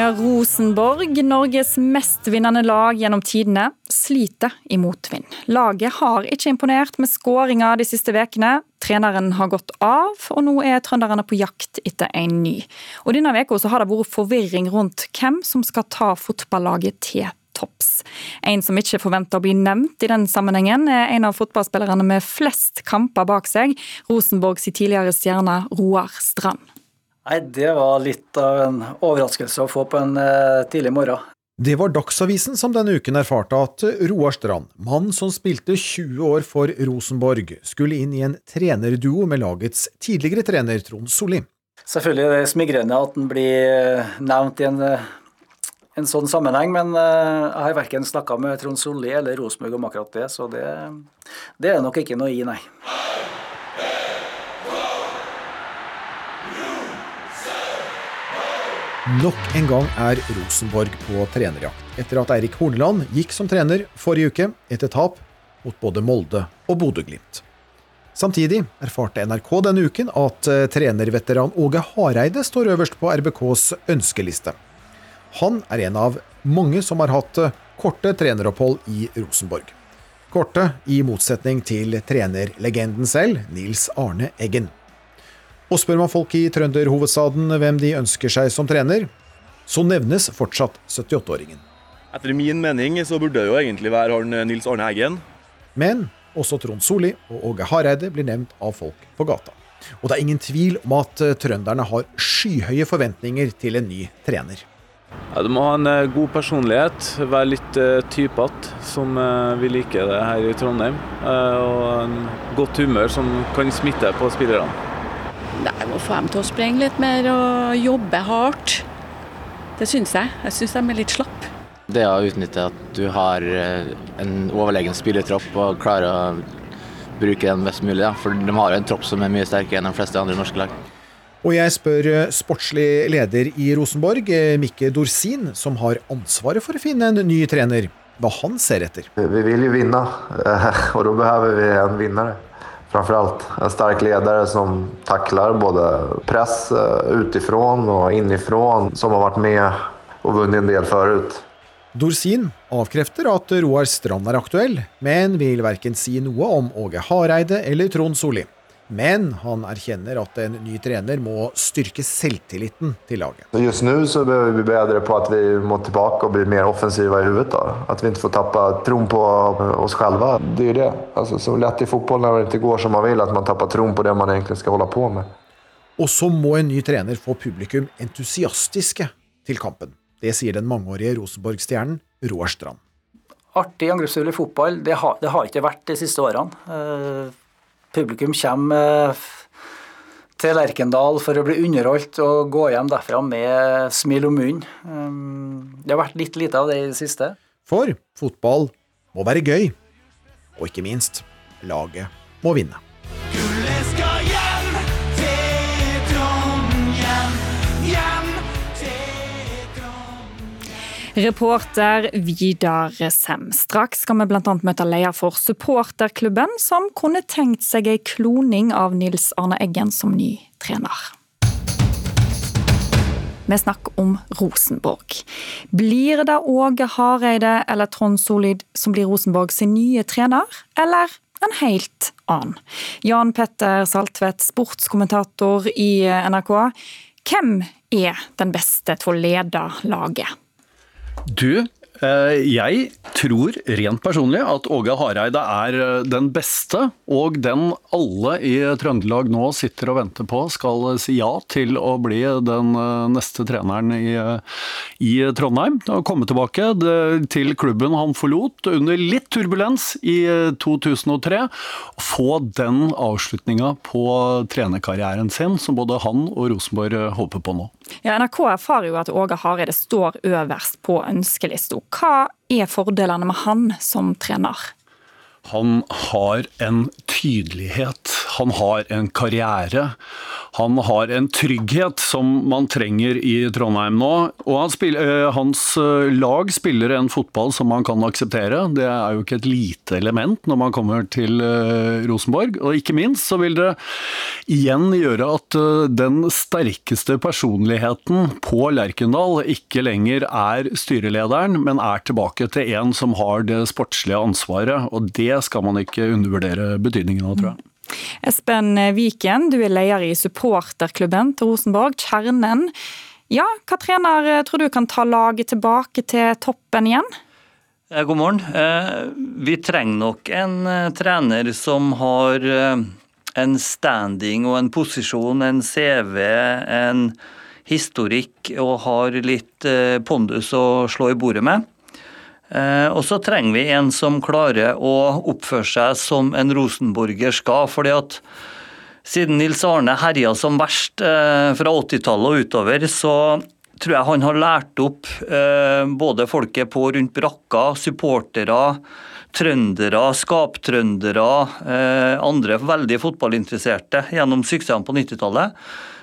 Ja, Rosenborg, Norges mestvinnende lag gjennom tidene, sliter i motvind. Laget har ikke imponert med skåringer de siste ukene. Treneren har gått av, og nå er trønderne på jakt etter en ny. Og Denne uka har det vært forvirring rundt hvem som skal ta fotballaget til topps. En som ikke forventer å bli nevnt i den sammenhengen, er en av fotballspillerne med flest kamper bak seg, Rosenborgs tidligere stjerne Roar Strand. Nei, Det var litt av en overraskelse å få på en uh, tidlig morgen. Det var Dagsavisen som denne uken erfarte at Roar Strand, mann som spilte 20 år for Rosenborg, skulle inn i en trenerduo med lagets tidligere trener Trond Solli. Selvfølgelig er det smigrende at han blir nevnt i en eh, en sånn sammenheng, men eh, jeg har verken snakka med Trond Solli eller Rosenborg om akkurat det, så det, det er nok ikke noe i, nei. Nok en gang er Rosenborg på trenerjakt, etter at Eirik Horneland gikk som trener forrige uke etter tap mot både Molde og Bodø-Glimt. Samtidig erfarte NRK denne uken at eh, trenerveteran Åge Hareide står øverst på RBKs ønskeliste. Han er en av mange som har hatt eh, korte treneropphold i Rosenborg. Korte i motsetning til trenerlegenden selv, Nils Arne Eggen. Og spør man folk i trønderhovedstaden hvem de ønsker seg som trener, så nevnes fortsatt 78-åringen. Etter min mening så burde det jo egentlig være han eh, Nils Arne Eggen. Men også Trond Solli og Åge Hareide blir nevnt av folk på gata. Og det er ingen tvil om at eh, trønderne har skyhøye forventninger til en ny trener. Ja, du må ha en eh, god personlighet, være litt uh, typete, som uh, vi liker det her i Trondheim. Uh, og en godt humør som kan smitte på spillerne. Jeg må få dem til å sprenge litt mer og jobbe hardt. Det syns jeg. Jeg syns de er litt slapp. Det å utnytte at du har en overlegen spillertropp og klarer å bruke den best mulig. Ja. For de har jo en tropp som er mye sterkere enn de fleste andre norske lag. Og jeg spør eh, sportslig leder i Rosenborg, eh, Mikke Dorsin, som har ansvaret for å finne en ny trener, hva han ser etter. Vi vil jo vinne, eh, (laughs) og da behøver vi en vinner. Framfor alt en sterk leder som takler både press utenfra og innenfra, som har vært med og vunnet en del før. Dorsin avkrefter at Roar Strand er aktuell, men vil verken si noe om Åge Hareide eller Trond Solli. Men han erkjenner at en ny trener må styrke selvtilliten til laget. Just nå så bør vi bli bedre på at vi må tilbake og bli mer offensive i hodet. At vi ikke får tappe troen på oss selv. Det er jo det. Altså, så lett i fotball når det ikke går som man vil, at man tapper troen på det man egentlig skal holde på med. Og så må en ny trener få publikum entusiastiske til kampen. Det sier den mangeårige Rosenborg-stjernen Roar Strand. Artig angrepsspill i fotball, det har, det har ikke vært de siste årene. Publikum kommer til Lerkendal for å bli underholdt og gå hjem derfra med smil om munnen. Um, det har vært litt lite av det i det siste. For fotball må være gøy. Og ikke minst, laget må vinne. Reporter Vidar Sem. Straks skal vi bl.a. møte leder for supporterklubben, som kunne tenkt seg ei kloning av Nils Arne Eggen som ny trener. Vi snakker om Rosenborg. Blir det Åge Hareide eller Trond Solid som blir Rosenborg sin nye trener, eller en helt annen? Jan Petter Saltvedt, sportskommentator i NRK. Hvem er den beste til å lede laget? Du, jeg tror rent personlig at Åge Hareide er eh, den beste, og den alle i Trøndelag nå sitter og venter på skal si ja til å bli den eh, neste treneren i, i Trondheim. Og komme tilbake til klubben han forlot under litt turbulens i 2003. og Få den avslutninga på trenerkarrieren sin som både han og Rosenborg håper på nå. Ja, NRK erfarer jo at Åge Hareide står øverst på ønskelista. Hva er fordelene med han som trener? Han har en tydelighet, han har en karriere. Han har en trygghet som man trenger i Trondheim nå. Og spiller, eh, hans eh, lag spiller en fotball som man kan akseptere. Det er jo ikke et lite element når man kommer til eh, Rosenborg. Og ikke minst så vil det igjen gjøre at den sterkeste personligheten på Lerkendal ikke lenger er styrelederen, men er tilbake til en som har det sportslige ansvaret. Og det skal man ikke undervurdere betydningen av, tror jeg. Espen Viken, du er leder i supporterklubben til Rosenborg, Kjernen. Ja, hva trener tror du kan ta laget tilbake til toppen igjen? God morgen. Eh, vi trenger nok en eh, trener som har eh, en standing og en posisjon, en CV, en historikk og har litt pondus å slå i bordet med. Eh, og så trenger vi en som klarer å oppføre seg som en rosenborger skal. fordi at siden Nils Arne herja som verst eh, fra 80-tallet og utover, så tror jeg han har lært opp eh, både folket på rundt brakka, supportere, trøndere, skaptrøndere, andre veldig fotballinteresserte gjennom suksessene på 90-tallet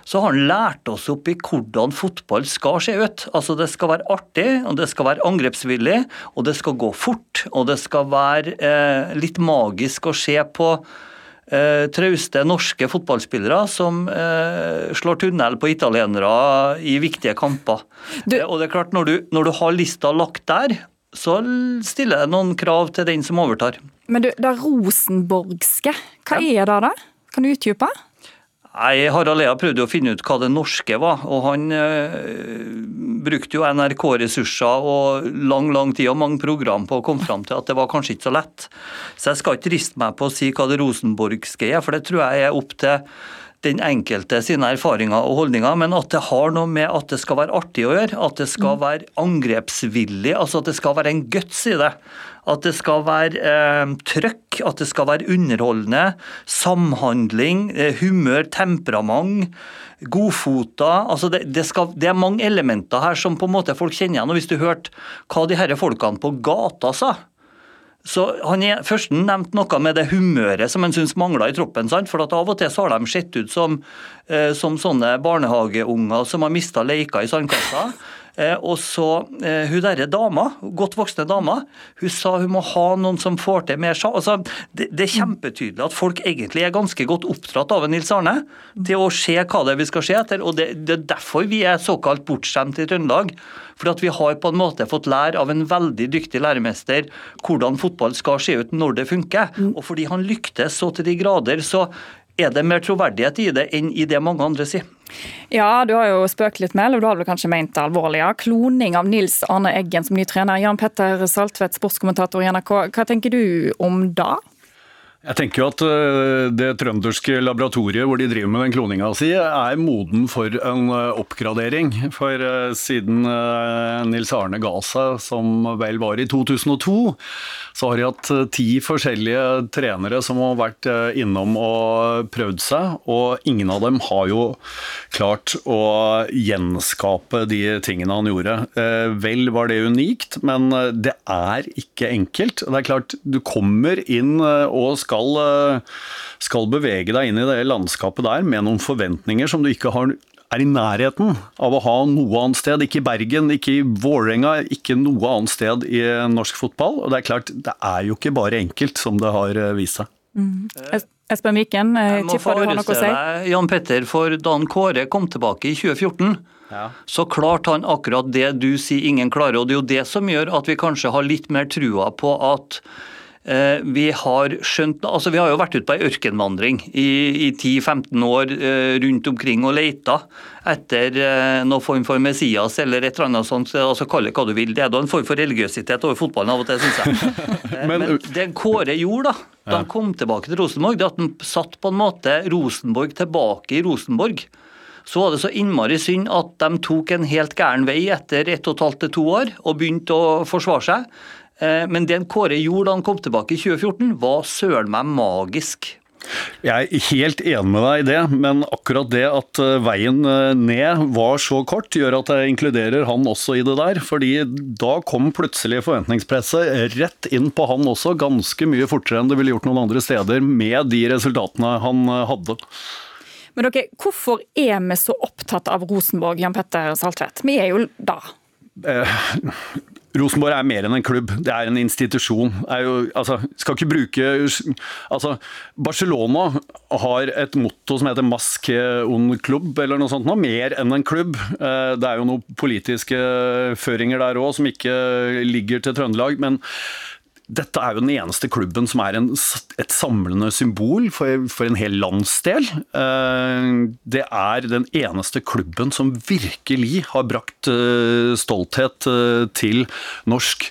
så har han lært oss opp i hvordan fotball skal se ut. Altså Det skal være artig, og det skal være angrepsvillig, og det skal gå fort. Og det skal være eh, litt magisk å se på eh, trauste norske fotballspillere som eh, slår tunnel på italienere i viktige kamper. Du... Eh, og det er klart, når du, når du har lista lagt der, så stiller jeg noen krav til den som overtar. Men du, det er rosenborgske, hva ja. er det da? Kan du utdype? Nei, Harald Lea prøvde å finne ut hva det norske var, og han øh, brukte jo NRK ressurser og lang lang tid og mange program på å komme fram til at det var kanskje ikke så lett. Så jeg skal ikke riste meg på å si hva det rosenborgske er, for det tror jeg er opp til den enkelte sine erfaringer og holdninger, men at det har noe med at det skal være artig å gjøre, at det skal mm. være angrepsvillig, altså at det skal være en guts i det. At det skal være eh, trøkk, at det skal være underholdende, samhandling, eh, humør, temperament godfota. altså det, det, skal, det, er mange elementer her som på en måte folk kjenner igjen. og Hvis du hørte hva de her folkene på gata sa så Han er først nevnt noe med det humøret som han syns mangla i troppen. Sant? For Av og til så har de sett ut som, eh, som sånne barnehageunger som har mista leika i sandkassa. (laughs) Eh, og så eh, Hun derre dama, godt voksne dama, hun sa hun må ha noen som får til mer altså, det, det, er kjempetydelig at folk egentlig er ganske godt oppdratt av Nils Arne til å se hva det er vi skal se etter. og Det, det er derfor vi er såkalt bortskjemt i Trøndelag. For at vi har på en måte fått lære av en veldig dyktig læremester hvordan fotball skal se ut når det funker. Og fordi han lyktes så til de grader, så er det mer troverdighet i det enn i det mange andre sier. Ja, du har jo spøkt litt med, eller du har vel kanskje ment det alvorlig. Ja. Kloning av Nils Arne Eggen som ny trener. Jan Petter Saltvedt, sportskommentator i NRK. Hva tenker du om da? Jeg tenker jo at eh, det trønderske laboratoriet hvor de driver med den kloninga si, er moden for en eh, oppgradering. For eh, siden Nils Arne ga seg, som vel var i 2002, så har de hatt ti forskjellige trenere som har vært innom og prøvd seg, og ingen av dem har jo klart å gjenskape de tingene han gjorde. Vel var det unikt, men det er ikke enkelt. Det er klart, du kommer inn og skal, eh, skal bevege deg inn i det landskapet der med noen forventninger som du ikke har er i nærheten av å ha noe annet sted. Ikke i Bergen, ikke i Vålerenga, ikke noe annet sted i norsk fotball. Og det er klart, det er jo ikke bare enkelt, som det har eh, vist seg. Mm. Espen Viken, jeg tipper du har noe å si? Jan Petter, for da Kåre kom tilbake i 2014, ja. så klarte han akkurat det du sier ingen klarer. Og det er jo det som gjør at vi kanskje har litt mer trua på at Eh, vi har skjønt, altså vi har jo vært ute på ei ørkenvandring i, i 10-15 år eh, rundt omkring og leita etter eh, noen form for Messias eller et eller annet sånt. altså Kall det hva du vil. Det er da en form for religiøsitet over fotballen av og til, syns jeg. (laughs) Men, Men det Kåre gjorde da da han kom tilbake til Rosenborg, det at han satt på en måte Rosenborg tilbake i Rosenborg så var det så innmari synd at de tok en helt gæren vei etter ett og et halvt til to år og begynte å forsvare seg. Eh, men det Kåre gjorde da han kom tilbake i 2014, var søren meg magisk. Jeg er helt enig med deg i det, men akkurat det at eh, veien eh, ned var så kort, gjør at jeg inkluderer han også i det der. fordi da kom plutselig forventningspresset rett inn på han også, ganske mye fortere enn det ville gjort noen andre steder, med de resultatene han hadde. Men dere, Hvorfor er vi så opptatt av Rosenborg, Jan Petter Saltvedt? Vi er jo da. Rosenborg er mer enn en klubb, det er en institusjon. Er jo, altså, skal ikke bruke altså, Barcelona har et motto som heter 'Mask un klubb', eller noe sånt. Noe, mer enn en klubb. Eh, det er jo noen politiske føringer der òg som ikke ligger til Trøndelag. men dette er jo den eneste klubben som er en, et samlende symbol for, for, en hel landsdel. Eh, det er den eneste klubben som virkelig har brakt eh, stolthet eh, til norsk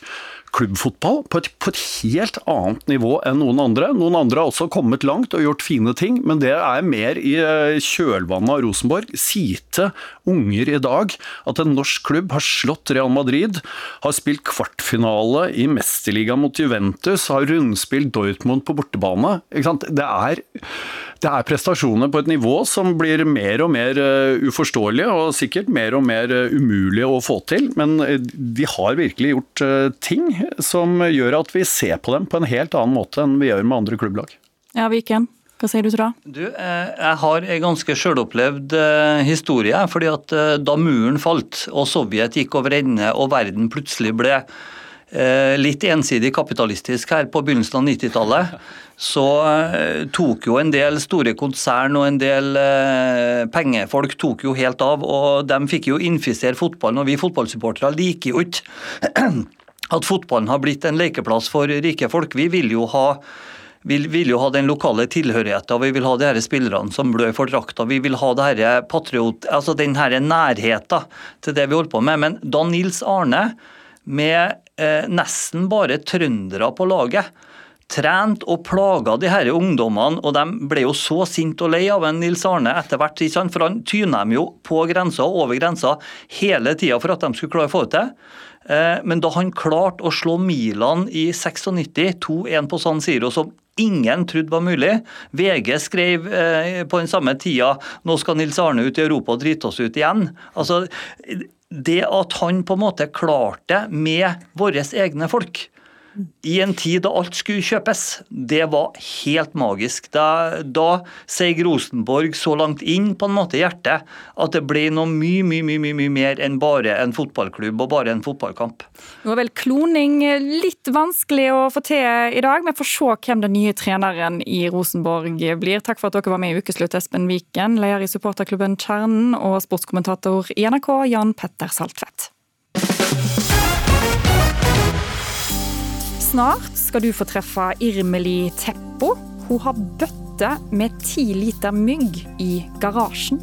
klubbfotball på et, på et, helt annet nivå enn noen andre. Noen andre har også kommet langt og gjort fine ting, men det er mer i eh, kjølvannet av Rosenborg. Si til unger i dag at en norsk klubb har slått Real Madrid, har spilt kvartfinale i Mesterligaen mot Juventus, har rundspilt Dortmund på bortebane. Det er det er prestasjoner på et nivå som blir mer og mer eh, uforståelige, og sikkert mer og mer eh, umulige å få til. Men eh, de har virkelig gjort ting som gjør at vi ser på dem på en helt annen måte enn vi gjør med andre klubblag. Ja, Viken. Hva sier du til det? Du, jeg har en ganske sjølopplevd historie. fordi at Da muren falt og Sovjet gikk over ende og verden plutselig ble litt ensidig kapitalistisk her på begynnelsen av 90-tallet, så eh, tok jo en del store konsern og en del eh, pengefolk tok jo helt av. Og de fikk jo infisere fotballen, og vi fotballsupportere liker jo ikke (clears throat) at fotballen har blitt en lekeplass for rike folk. Vi vil jo ha vi vil jo ha den lokale tilhørigheten, vi vil ha de her spillerne som blør for drakta. Vi vil ha det her patriot, altså den her nærheten til det vi holder på med. Men da Nils Arne, med eh, nesten bare trøndere på laget, trent og plaga de her ungdommene, og de ble jo så sinte og lei av en Nils Arne etter hvert, for han tyna dem jo på grensa og over grensa hele tida for at de skulle klare å få det til. Eh, men da han klarte å slå Milan i 96, 2-1 på San Siro, som ingen trodde var mulig. VG skrev eh, på den samme tida nå skal Nils Arne ut i Europa og drite oss ut igjen. Altså, Det at han på en måte klarte det med våre egne folk, i en tid da alt skulle kjøpes. Det var helt magisk. Da, da seig Rosenborg så langt inn på en måte hjertet at det ble noe mye, mye, mye, mye, mer enn bare en fotballklubb og bare en fotballkamp. Nå er vel kloning litt vanskelig å få til i dag. Vi får se hvem den nye treneren i Rosenborg blir. Takk for at dere var med i Ukeslutt, Espen Viken, leder i supporterklubben Kjernen, og sportskommentator i NRK, Jan Petter Saltvedt. Snart skal du få treffe Irmeli Teppo. Hun har bøtte med ti liter mygg i garasjen.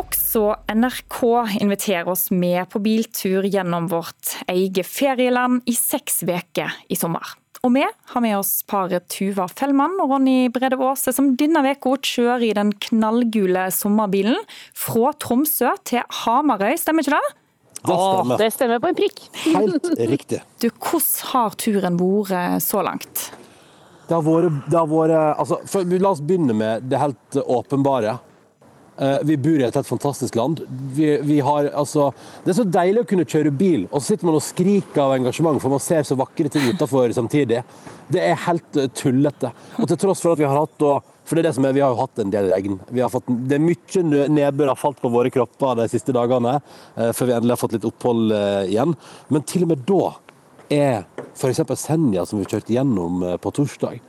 Også NRK inviterer oss med på biltur gjennom vårt eget ferieland i seks uker i sommer. Og vi har med oss paret Tuva Fellmann og Ronny Brede Aase, som denne uka kjører i den knallgule sommerbilen fra Tromsø til Hamarøy, stemmer ikke det? Det stemmer. det stemmer på en prikk. Helt riktig. Du, Hvordan har turen vært så langt? Det har vært, det har vært altså, for, La oss begynne med det helt åpenbare. Eh, vi bor i et helt fantastisk land. Vi, vi har, altså, det er så deilig å kunne kjøre bil, og så sitter man og skriker av engasjement, for man ser så vakre ting utenfor samtidig. Det er helt eh, tullete. Og til tross for at vi har hatt og for det er det som er, Vi har jo hatt en del regn. Fått, det er Mye nedbør har falt på våre kropper de siste dagene, eh, før vi endelig har fått litt opphold igjen. Men til og med da er f.eks. Senja, som vi kjørte gjennom på torsdag,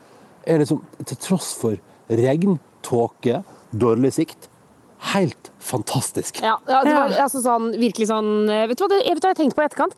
er liksom, til tross for regn, tåke, dårlig sikt, helt fantastisk. Ja, ja det var altså sånn, virkelig sånn eh, Vet du hva, det, vet du hva jeg tenkte på i etterkant?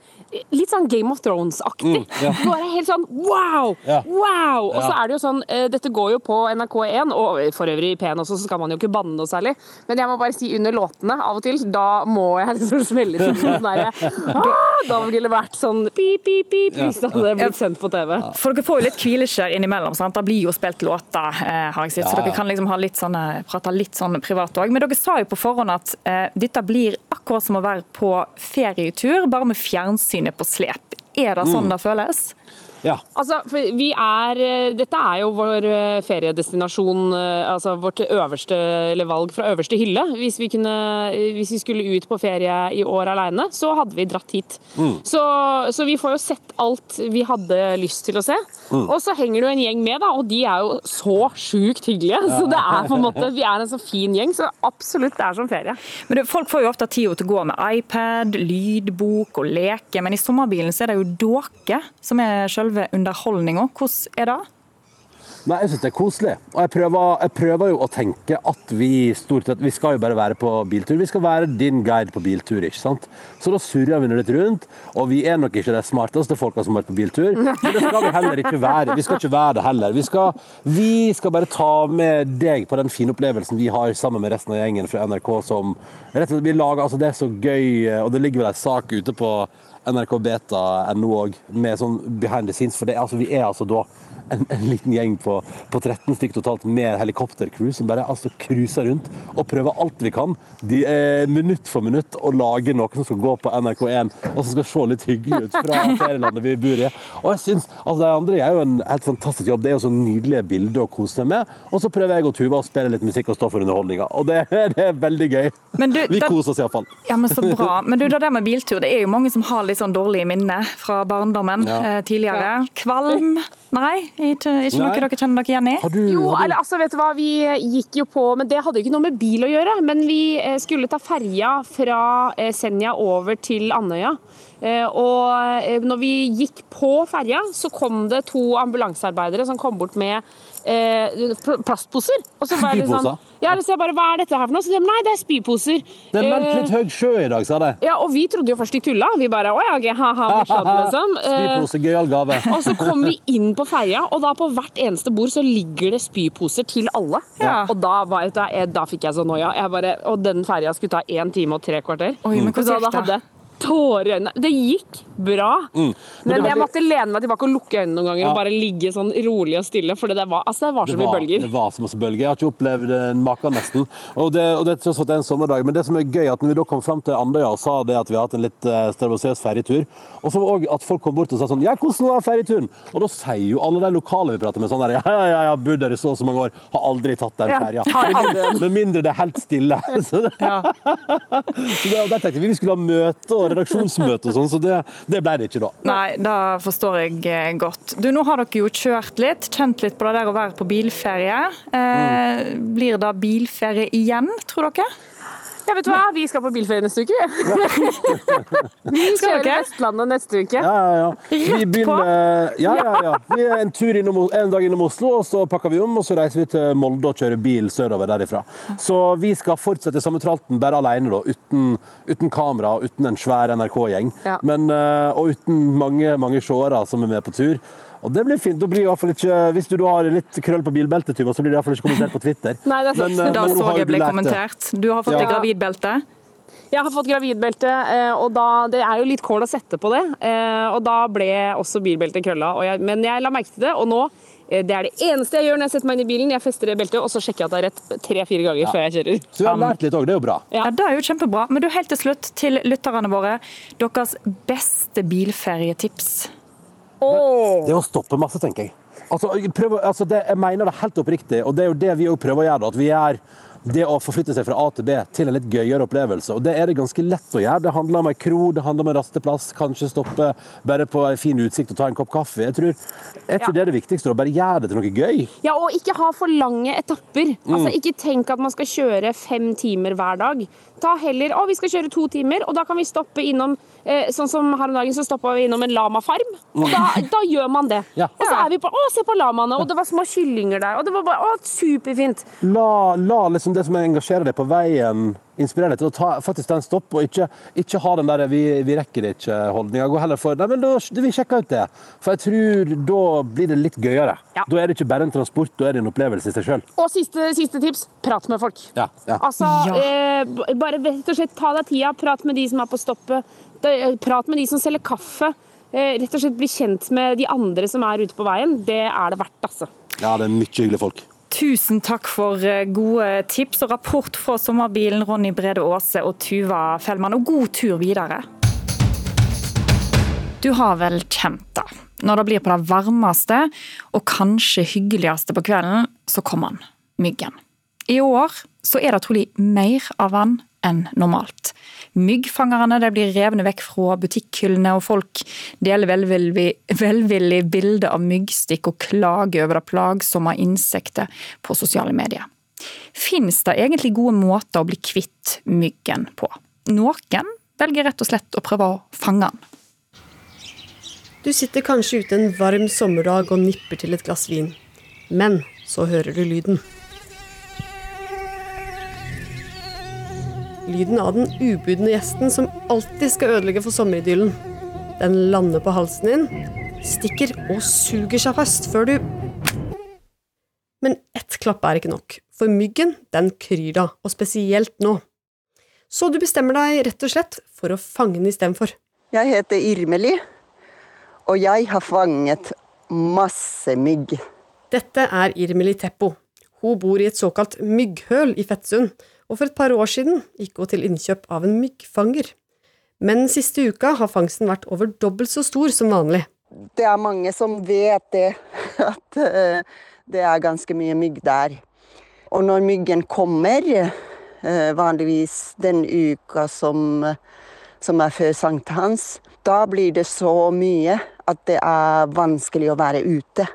Litt sånn Game of Thrones-aktig. Mm, ja. (laughs) Bare helt sånn wow! Ja. Wow! Og så er det jo sånn eh, Dette går jo på NRK1, og for øvrig i P1 også, så skal man jo ikke banne noe særlig. Men jeg må bare si under låtene av og til, da må jeg (laughs) liksom smelle til sånn derre ah, Da ville det vært sånn pip, pip, pip hvis det hadde blitt sendt på TV. For dere får jo litt hvileskjær innimellom, sant? Da blir jo spilt låter, eh, har jeg sett. Så dere kan liksom ha litt sånn, prate litt sånn privat òg. Men dere sa jo på forhånd at eh, dette blir akkurat som å være på ferietur, bare med fjernsynet på slep. Er det sånn mm. det føles? Ja. Altså, vi er, eh, dette er jo vår eh, feriedestinasjon, eh, altså vårt øverste eller valg fra øverste hylle. Hvis vi, kunne, hvis vi skulle ut på ferie i år alene, så hadde vi dratt hit. Mm. Så, så, vi får jo sett alt vi hadde lyst til å se. Mm. Og så henger det jo en gjeng med, da, og de er jo så sjukt hyggelige. (laughs) Så det er på en måte, vi er en så fin gjeng, så absolutt det er som ferie. Men det, Folk får jo ofte tid til å gå med iPad, lydbok og leke, men i sommerbilen så er det jo dere som er selve selve underholdninga. Hvordan er det? Nei, Jeg syns det er koselig. Og jeg prøver, jeg prøver, jo å tenke at vi stort sett Vi skal jo bare være på biltur. Vi skal være din guide på biltur, ikke sant. Så da surrer vi litt rundt. Og vi er nok ikke de smarteste folka som har vært på biltur. Men det skal vi heller ikke være. Vi skal ikke være det heller. Vi skal, vi skal bare ta med deg på den fine opplevelsen vi har sammen med resten av gjengen fra NRK som rett og slett blir laga. altså Det er så gøy, og det ligger vel en sak ute på NRK Beta.no òg, med sånn behind the scenes. For det, altså, vi er altså da en, en, liten gjeng på, på 13 stykker totalt med helikoptercrew som bare altså cruiser rundt og prøver alt vi kan, de, eh, minutt for minutt, å lage noe som skal gå på NRK1 og som skal se litt hyggelig ut fra ferielandet vi bor i. Og jeg synes, altså De andre gjør jo en helt fantastisk jobb. Det er jo så nydelige bilder å kose seg med. Og så prøver jeg og Tuva å spille litt musikk og stå for underholdninga. Og det, (laughs) det, er veldig gøy. Du, vi koser oss iallfall. Ja, men så bra. Men du, det der med biltur, det er jo mange som har litt sånn dårlige minner fra barndommen ja. eh, tidligere. Kvalm? Nei, ikke, ikke noe dere kjenner dere igjen i? Du, jo, eller, altså, vet du hva, vi gikk jo på Men det hadde jo ikke noe med bil å gjøre. Men vi eh, skulle ta ferja fra eh, Senja over til Andøya. Eh, og når vi gikk på ferja, så kom det to ambulansearbeidere som kom bort med eh, plastposer. Og så var det sånn, ja, så jeg bare, Hva er dette her for noe? Så de nei, det er spyposer. Det er meldt litt Eh, høy sjø i dag, sa de. ja, og vi trodde jo først de tulla. Vi bare å ja, ok, ha-ha, liksom. Eh, (laughs) Spypose, gøyal gave. og så kom vi inn på ferja, og da på hvert eneste bord så ligger det spyposer til alle. Ja. Og da, var da, da fikk jeg så noia. Jeg bare, og den ferja skulle ta én time og tre kvarter. Oi, men hvordan Så da hadde hadde øynene. Det gikk bra. Mm. Men, det jeg måtte lene meg tilbake og lukke øynene noen ganger Ja. og bare ligge sånn rolig og stille, for det var, altså, det var så mye bølger. det var så masse bølger. Jeg har ikke opplevd en maken nesten. Og det, og det er det er en sommerdag. Men det som er gøy, at når vi da kom fram til Andøya og sa det at vi har hatt en litt uh, strabasiøs ferjetur, og så også at folk kom bort og sa sånn Ja, hvordan var ferjeturen? Og da sier jo alle de lokale vi prater med sånn der Ja, ja, ja, ja bodd her i så og så mange år, har aldri tatt den Ja, ferja. Med mindre det er helt stille. (laughs) Så, det, (laughs) så det, og der tenkte vi vi skulle ha møte og redaksjonsmøte og sånn, så det, det ble det ikke da. Nei, det forstår jeg eh, godt. Du, Nå har dere jo kjørt litt, kjent litt på det der å være på bilferie. Eh, blir det bilferie igjen, tror dere? Ja, vet du hva? Vi skal på bilferie neste uke. vi (laughs) Skal dere? Vestlandet neste uke. Ja, ja, ja. Vi begynner Ja, ja, ja. Vi er en tur innom, en dag innom Oslo, og så pakker vi om, og så reiser vi til Molde og kjører bil sørover derifra. Så vi skal fortsette samme tralten, bare alene, da. Uten, uten kamera uten en svær NRK-gjeng. Ja. Men, eh, Og uten mange, mange seere som er med på tur. Og det blir fint. Da blir i hvert fall ikke, Hvis du da har litt krøll på bilbeltet, Tuva, så blir det i hvert fall ikke kommentert på Twitter. Nei, det er sant. eh, Da men så jeg ble lært kommentert. Du har fått Ja. deg gravidbelte. Jeg har fått gravidbelte, eh, og da, det er jo litt kål å sette på det. eh, Og da ble også bilbeltet krølla. Og jeg, men jeg la merke til det, og nå det er det eneste jeg gjør når jeg setter meg inn i bilen. Jeg fester det beltet, og så sjekker jeg at det er rett tre-fire ganger før jeg kjører. Så vi har lært litt òg, det er jo bra. Ja. Det er jo kjempebra. Men du, helt til slutt, til lytterne våre. Deres beste bilferietips? Det er å stoppe masse, tenker jeg. Altså, jeg altså det, jeg mener det helt oppriktig, og det er jo det vi prøver å gjøre. At vi gjør det å forflytte seg fra A til B til en litt gøyere opplevelse. Og det er det ganske lett å gjøre. Det handler om en kro, det handler om en rasteplass, kanskje stoppe bare på en fin utsikt og ta en kopp kaffe. Jeg tror, jeg tror det er det viktigste. å Bare gjøre det til noe gøy. Ja, og ikke ha for lange etapper. Altså, Mm. ikke tenk at man skal kjøre fem timer hver dag. Ta heller å, vi skal kjøre to timer, og da kan vi stoppe innom eh, Sånn som her om dagen, så stoppa vi innom en lamafarm. Og da, (laughs) da gjør man det. Ja. Og så er vi på Å, se på lamaene! Og det var små kyllinger der. Og det var bare Å, superfint! La, la liksom det som engasjerer deg på veien, inspirere deg til å ta, faktisk ta en stopp, og ikke, ikke ha den der 'vi, vi rekker det ikke'-holdninga. Gå heller for Nei, men da, vi sjekker ut det. For jeg tror da blir det litt gøyere. Da er det ikke bare en transport, da er det en opplevelse i seg sjøl. Og siste, siste tips prat med folk. Ja, ja. Altså, eh, bare rett og slett ta deg tida, prat med de som er på stoppet. Eh, Prat med de som selger kaffe. Eh, rett og slett bli kjent med de andre som er ute på veien. Det er det verdt, altså. Ja, det er mye hyggelige folk. Tusen takk for eh, gode tips og rapport fra sommerbilen, Ronny Brede Aase og Tuva Fellmann. Og god tur videre. Du har vel kjent det. Når det blir på det varmeste og kanskje hyggeligste på kvelden, så kommer han. Myggen. I år så er det trolig mer av han enn normalt. Myggfangerne blir revne vekk fra butikkhyllene, og folk deler velvillig, velvillig bilde av myggstikk og klager over det plagsomme insekter på sosiale medier. Fins det egentlig gode måter å bli kvitt myggen på? Noen velger rett og slett å prøve å fange den. Du sitter kanskje ute en varm sommerdag og nipper til et glass vin. Men så hører du lyden. Lyden av den ubudne gjesten som alltid skal ødelegge for sommeridyllen. Den lander på halsen din, stikker og suger seg fast før du Men ett klapp er ikke nok, for myggen den kryr da, og spesielt nå. Så du bestemmer deg rett og slett for å fange den istedenfor. Jeg heter Irmeli, og jeg har fanget masse mygg. Dette er Irmeli Teppo. Hun bor i et såkalt mygghøl i Fettsund, og for et par år siden gikk hun til innkjøp av en myggfanger. Men siste uka har fangsten vært over dobbelt så stor som vanlig. Det er mange som vet det, (laughs) at eh, det er ganske mye mygg der. Og når myggen kommer, eh, vanligvis den uka som, som er før sankthans, da blir det så mye at det er vanskelig å være ute.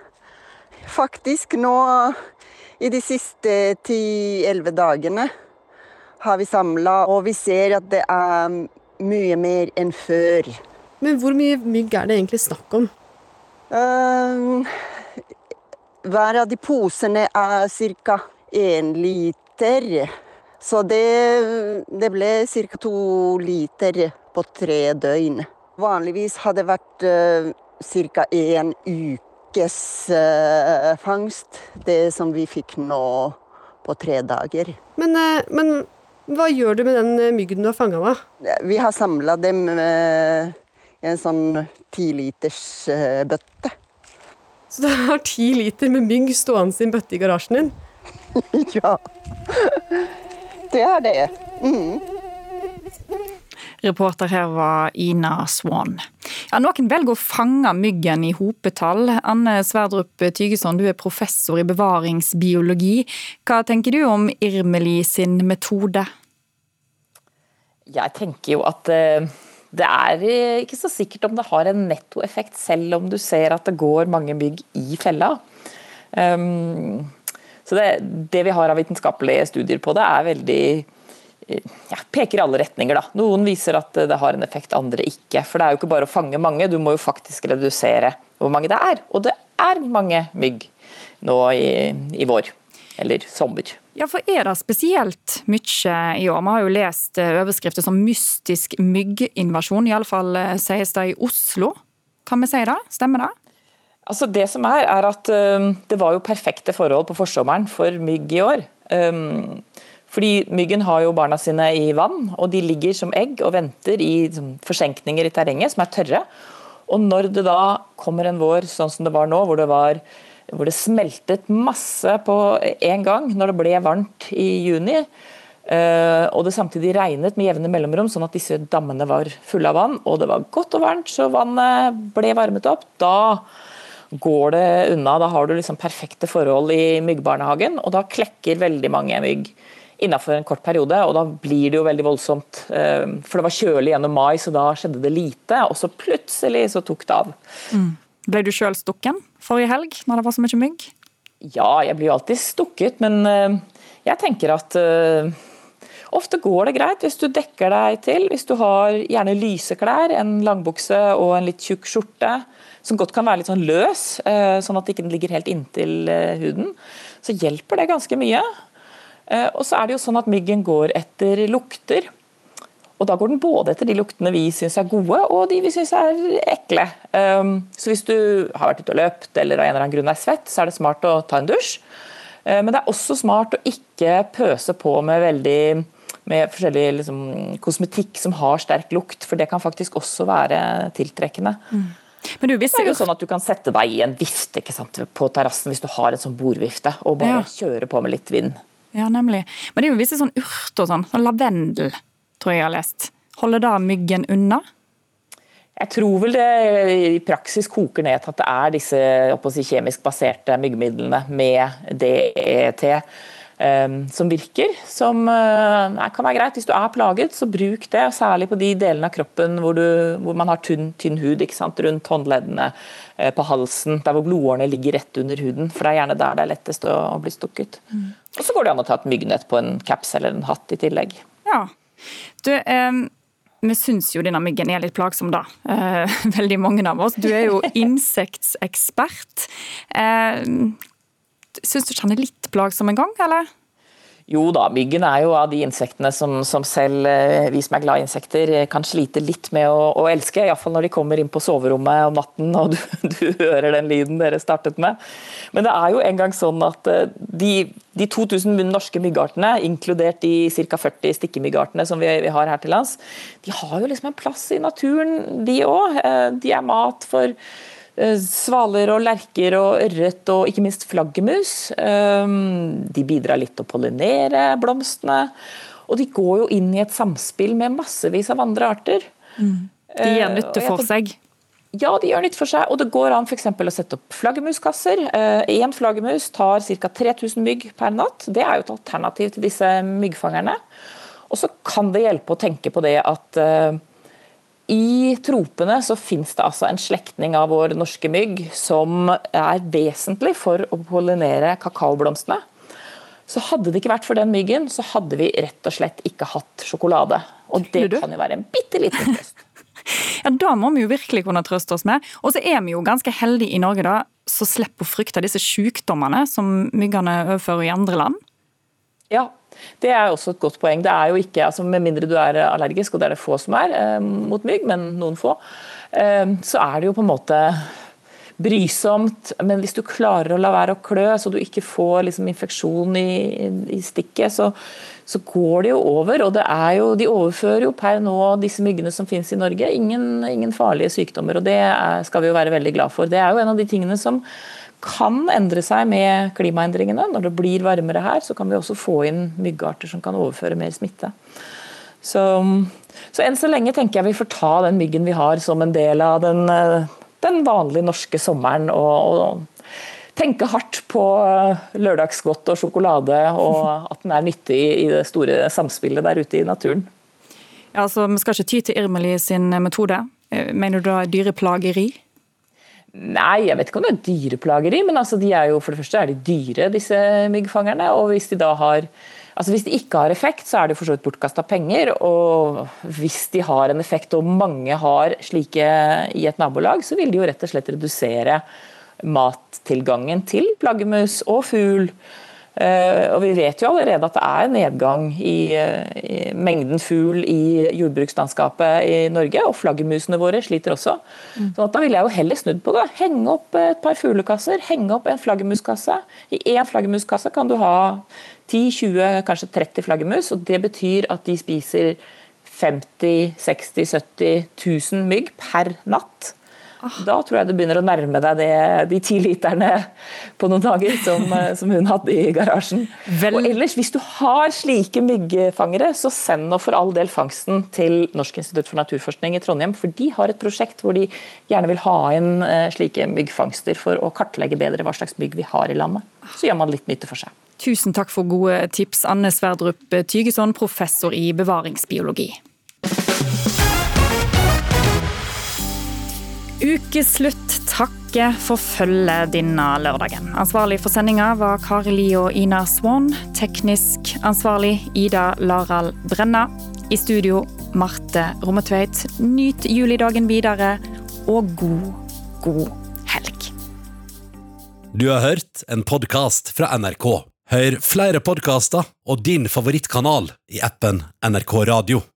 Faktisk nå i de siste ti-elleve dagene har vi samla, og vi ser at det er mye mer enn før. Men hvor mye mygg er det egentlig snakk om? Eh, hver av de posene er ca. én liter. Så det, det ble ca. to liter på tre døgn. Vanligvis har det vært uh, ca. én ukes uh, fangst, det som vi fikk nå på tre dager. Men, uh, men hva gjør du med den myggen du har fanga, med? Vi har samla dem i en sånn tilitersbøtte. Så du har ti liter med mygg stående i en bøtte i garasjen din? (laughs) ja. Det er det. Mm. Reporter her var Ina Swan. Ja, noen velger å fange myggen i hopetall. Anne Sverdrup Tygeson, du er professor i bevaringsbiologi. Hva tenker du om Irmeli sin metode? Jeg tenker jo at uh det er ikke så sikkert om det har en nettoeffekt, selv om du ser at det går mange mygg i fella. Um, så det, det, vi har av vitenskapelige studier på det, er veldig ja, peker i alle retninger. Da. Noen viser at det har en effekt, andre ikke. For det er jo ikke bare å fange mange, du må jo faktisk redusere hvor mange det er. Og det er mange mygg nå i, i vår, eller sommer. Ja, for Er det spesielt mye i år? Vi har jo lest eh, overskrifter som 'mystisk mygginvasjon', iallfall eh, sies det i Oslo. Kan vi si det? Stemmer det? Altså Det som er, er at um, det var jo perfekte forhold på forsommeren for mygg i år. Fordi Myggen har jo barna sine i vann, og de ligger som egg og venter i liksom, forsenkninger i terrenget som er tørre. Og når det da kommer en vår sånn som det var nå, hvor det var hvor det smeltet masse på en gang når det ble varmt i juni. Eh, og det samtidig regnet med jevne mellomrom, sånn at disse dammene var fulle av vann. Og det var godt og varmt, så vannet ble varmet opp. Da går det unna. Da har du liksom perfekte forhold i myggbarnehagen, og da klekker veldig mange mygg innenfor en kort periode. Og da blir det jo veldig voldsomt. Eh, for det var kjølig gjennom mai, så da skjedde det lite. Og så plutselig så tok det av. Mm. Ble du sjøl stukken forrige helg, når det var så mye mygg? Ja, jeg blir jo alltid stukket, men eh, jeg tenker at uh, ofte går det greit hvis du dekker deg til. Hvis du har gjerne lyse klær, en langbukse og en litt tjukk skjorte, som godt kan være litt sånn løs, sånn at den ikke ligger helt inntil huden, så hjelper det ganske mye. Og så er det jo sånn at myggen går etter lukter. Og Da går den både etter de luktene vi syns er gode, og de vi syns er ekle. Um, så Hvis du har vært ute og løpt eller av en eller annen grunn er svett, så er det smart å ta en dusj. Uh, men det er også smart å ikke pøse på med veldig med forskjellig liksom, kosmetikk som har sterk lukt, for det kan faktisk også være tiltrekkende. Mm. Men du hvis... det er jo sånn at du kan sette deg i en vifte på terrassen hvis du har en sånn bordvifte, og bare ja. kjøre på med litt vind. Ja, nemlig. Men det er jo visse sånn urt og sånn, sånn lavendel tror jeg jeg har lest. Holder da myggen unna? Jeg tror vel det i praksis koker ned til at det er disse si, kjemisk baserte myggmidlene med DET som virker. Som uh, kan være greit. Hvis du er plaget, så bruk det. Særlig på de delene av kroppen hvor, du, hvor man har tynn, tynn hud rundt håndleddene, uh, på halsen, der hvor blodårene ligger rett under huden. For det er gjerne der det er lettest å, å bli stukket. Mm. Og så går det an å ta et myggnett på en caps eller en hatt i tillegg. Ja, du, eh, vi syns jo denne myggen er litt plagsom, da. Eh, (laughs) veldig mange av oss. Du er jo (laughs) insektsekspert. Eh, syns du ikke han er litt plagsom en gang, eller? Jo da, myggen er jo av de insektene som, som selv eh, vi som er glad i insekter, eh, kan slite litt med å, å elske. Iallfall når de kommer inn på soverommet om natten og du, (laughs) du, hører den lyden dere startet med. Men det er jo en gang sånn at eh, de, de 2000 norske myggartene, inkludert de ca. 40 stikkemyggartene som vi, vi, har her til lands, de har jo liksom en plass i naturen, de òg. De er mat for svaler og lerker og ørret og ikke minst flaggermus. Ehm, de bidrar litt til å pollinere blomstene. Og de går jo inn i et samspill med massevis av andre arter. Mm. De gjør nytte for seg? Ja, de gjør nytte for seg. Og det går an for å sette opp flaggermuskasser. Én eh, flaggermus tar ca. 3000 mygg per natt. Det er jo et alternativ til disse myggfangerne. Og så kan det hjelpe å tenke på det at eh, i tropene så finnes det altså en slektning av vår norske mygg som er vesentlig for å pollinere kakaoblomstene. Så hadde det ikke vært for den myggen, så hadde vi rett og slett ikke hatt sjokolade. Og det kan jo være en bitte liten trøst. ja, (laughs) Ja, Da må vi jo virkelig kunne trøste oss med. Og så er vi jo ganske heldige i Norge, da, så slipper å frykte disse sykdommene som myggene overfører i andre land. Ja, det er også et godt poeng. Det er jo ikke, altså Med mindre du er allergisk, og det er det få som er eh, mot mygg, men noen få, eh, så er det jo på en måte brysomt. Men hvis du klarer å la være å klø, så du ikke får liksom infeksjon i, i stikket, så, så, går det jo over. Og det er jo, de overfører jo per nå disse myggene som finnes i Norge, ingen, ingen farlige sykdommer. Og det er, skal vi jo være veldig glad for. Det er jo en av de tingene som kan endre seg med klimaendringene. Når det blir varmere her, så kan vi også få inn myggarter som kan overføre mer smitte. Så, så enn så lenge tenker jeg vi får ta den myggen vi har som en del av den, den vanlige norske sommeren. og, og tenke hardt på lørdagsgodt og sjokolade, og (laughs) at den er nyttig i det store samspillet der ute i naturen. Ja, altså, Vi skal ikke ty til Irmeli sin metode. Mener du da dyreplageri? Nei, jeg vet ikke om det er dyreplageri, men altså de jo, for det første er de dyre, disse myggfangerne. Og hvis de da har altså hvis de ikke har effekt, så er det for så vidt bortkasta penger. Og hvis de har en effekt, og mange har slike i et nabolag, så vil de jo rett og slett redusere mattilgangen til flaggermus og fugl. Uh, og Vi vet jo allerede at det er nedgang i, uh, i, mengden fugl i jordbrukslandskapet i Norge, og flaggermusene våre sliter også. Mm. Så Da ville jeg jo heller snudd på det. Henge opp et par fuglekasser, henge opp en flaggermuskasse. I én flaggermuskasse kan du ha 10-20, kanskje 30 flaggermus, og det betyr at de spiser 50 60 70 000 mygg per natt. Da tror jeg du begynner å nærme deg det, de ti literne på noen dager som, (laughs) som hun hadde i garasjen. Vel. Og ellers, Hvis du har slike myggfangere, så send nå for all del fangsten til Norsk institutt for naturforskning i Trondheim. For de har et prosjekt hvor de gjerne vil ha inn eh, slike myggfangster for å kartlegge bedre hva slags mygg vi har i landet. Så gjør man litt nytte for seg. Tusen takk for gode tips, Anne Sverdrup Tygeson, professor i bevaringsbiologi. Ukeslutt takker for følget denne lørdagen. Ansvarlig for sendinga var Kari Li og Ina Swan. Teknisk ansvarlig Ida Larald Brenna. I studio Marte Rommetveit. Nyt julidagen videre, og god, god helg. Du har hørt en podkast fra NRK. Hør flere podkaster og din favorittkanal i appen NRK Radio.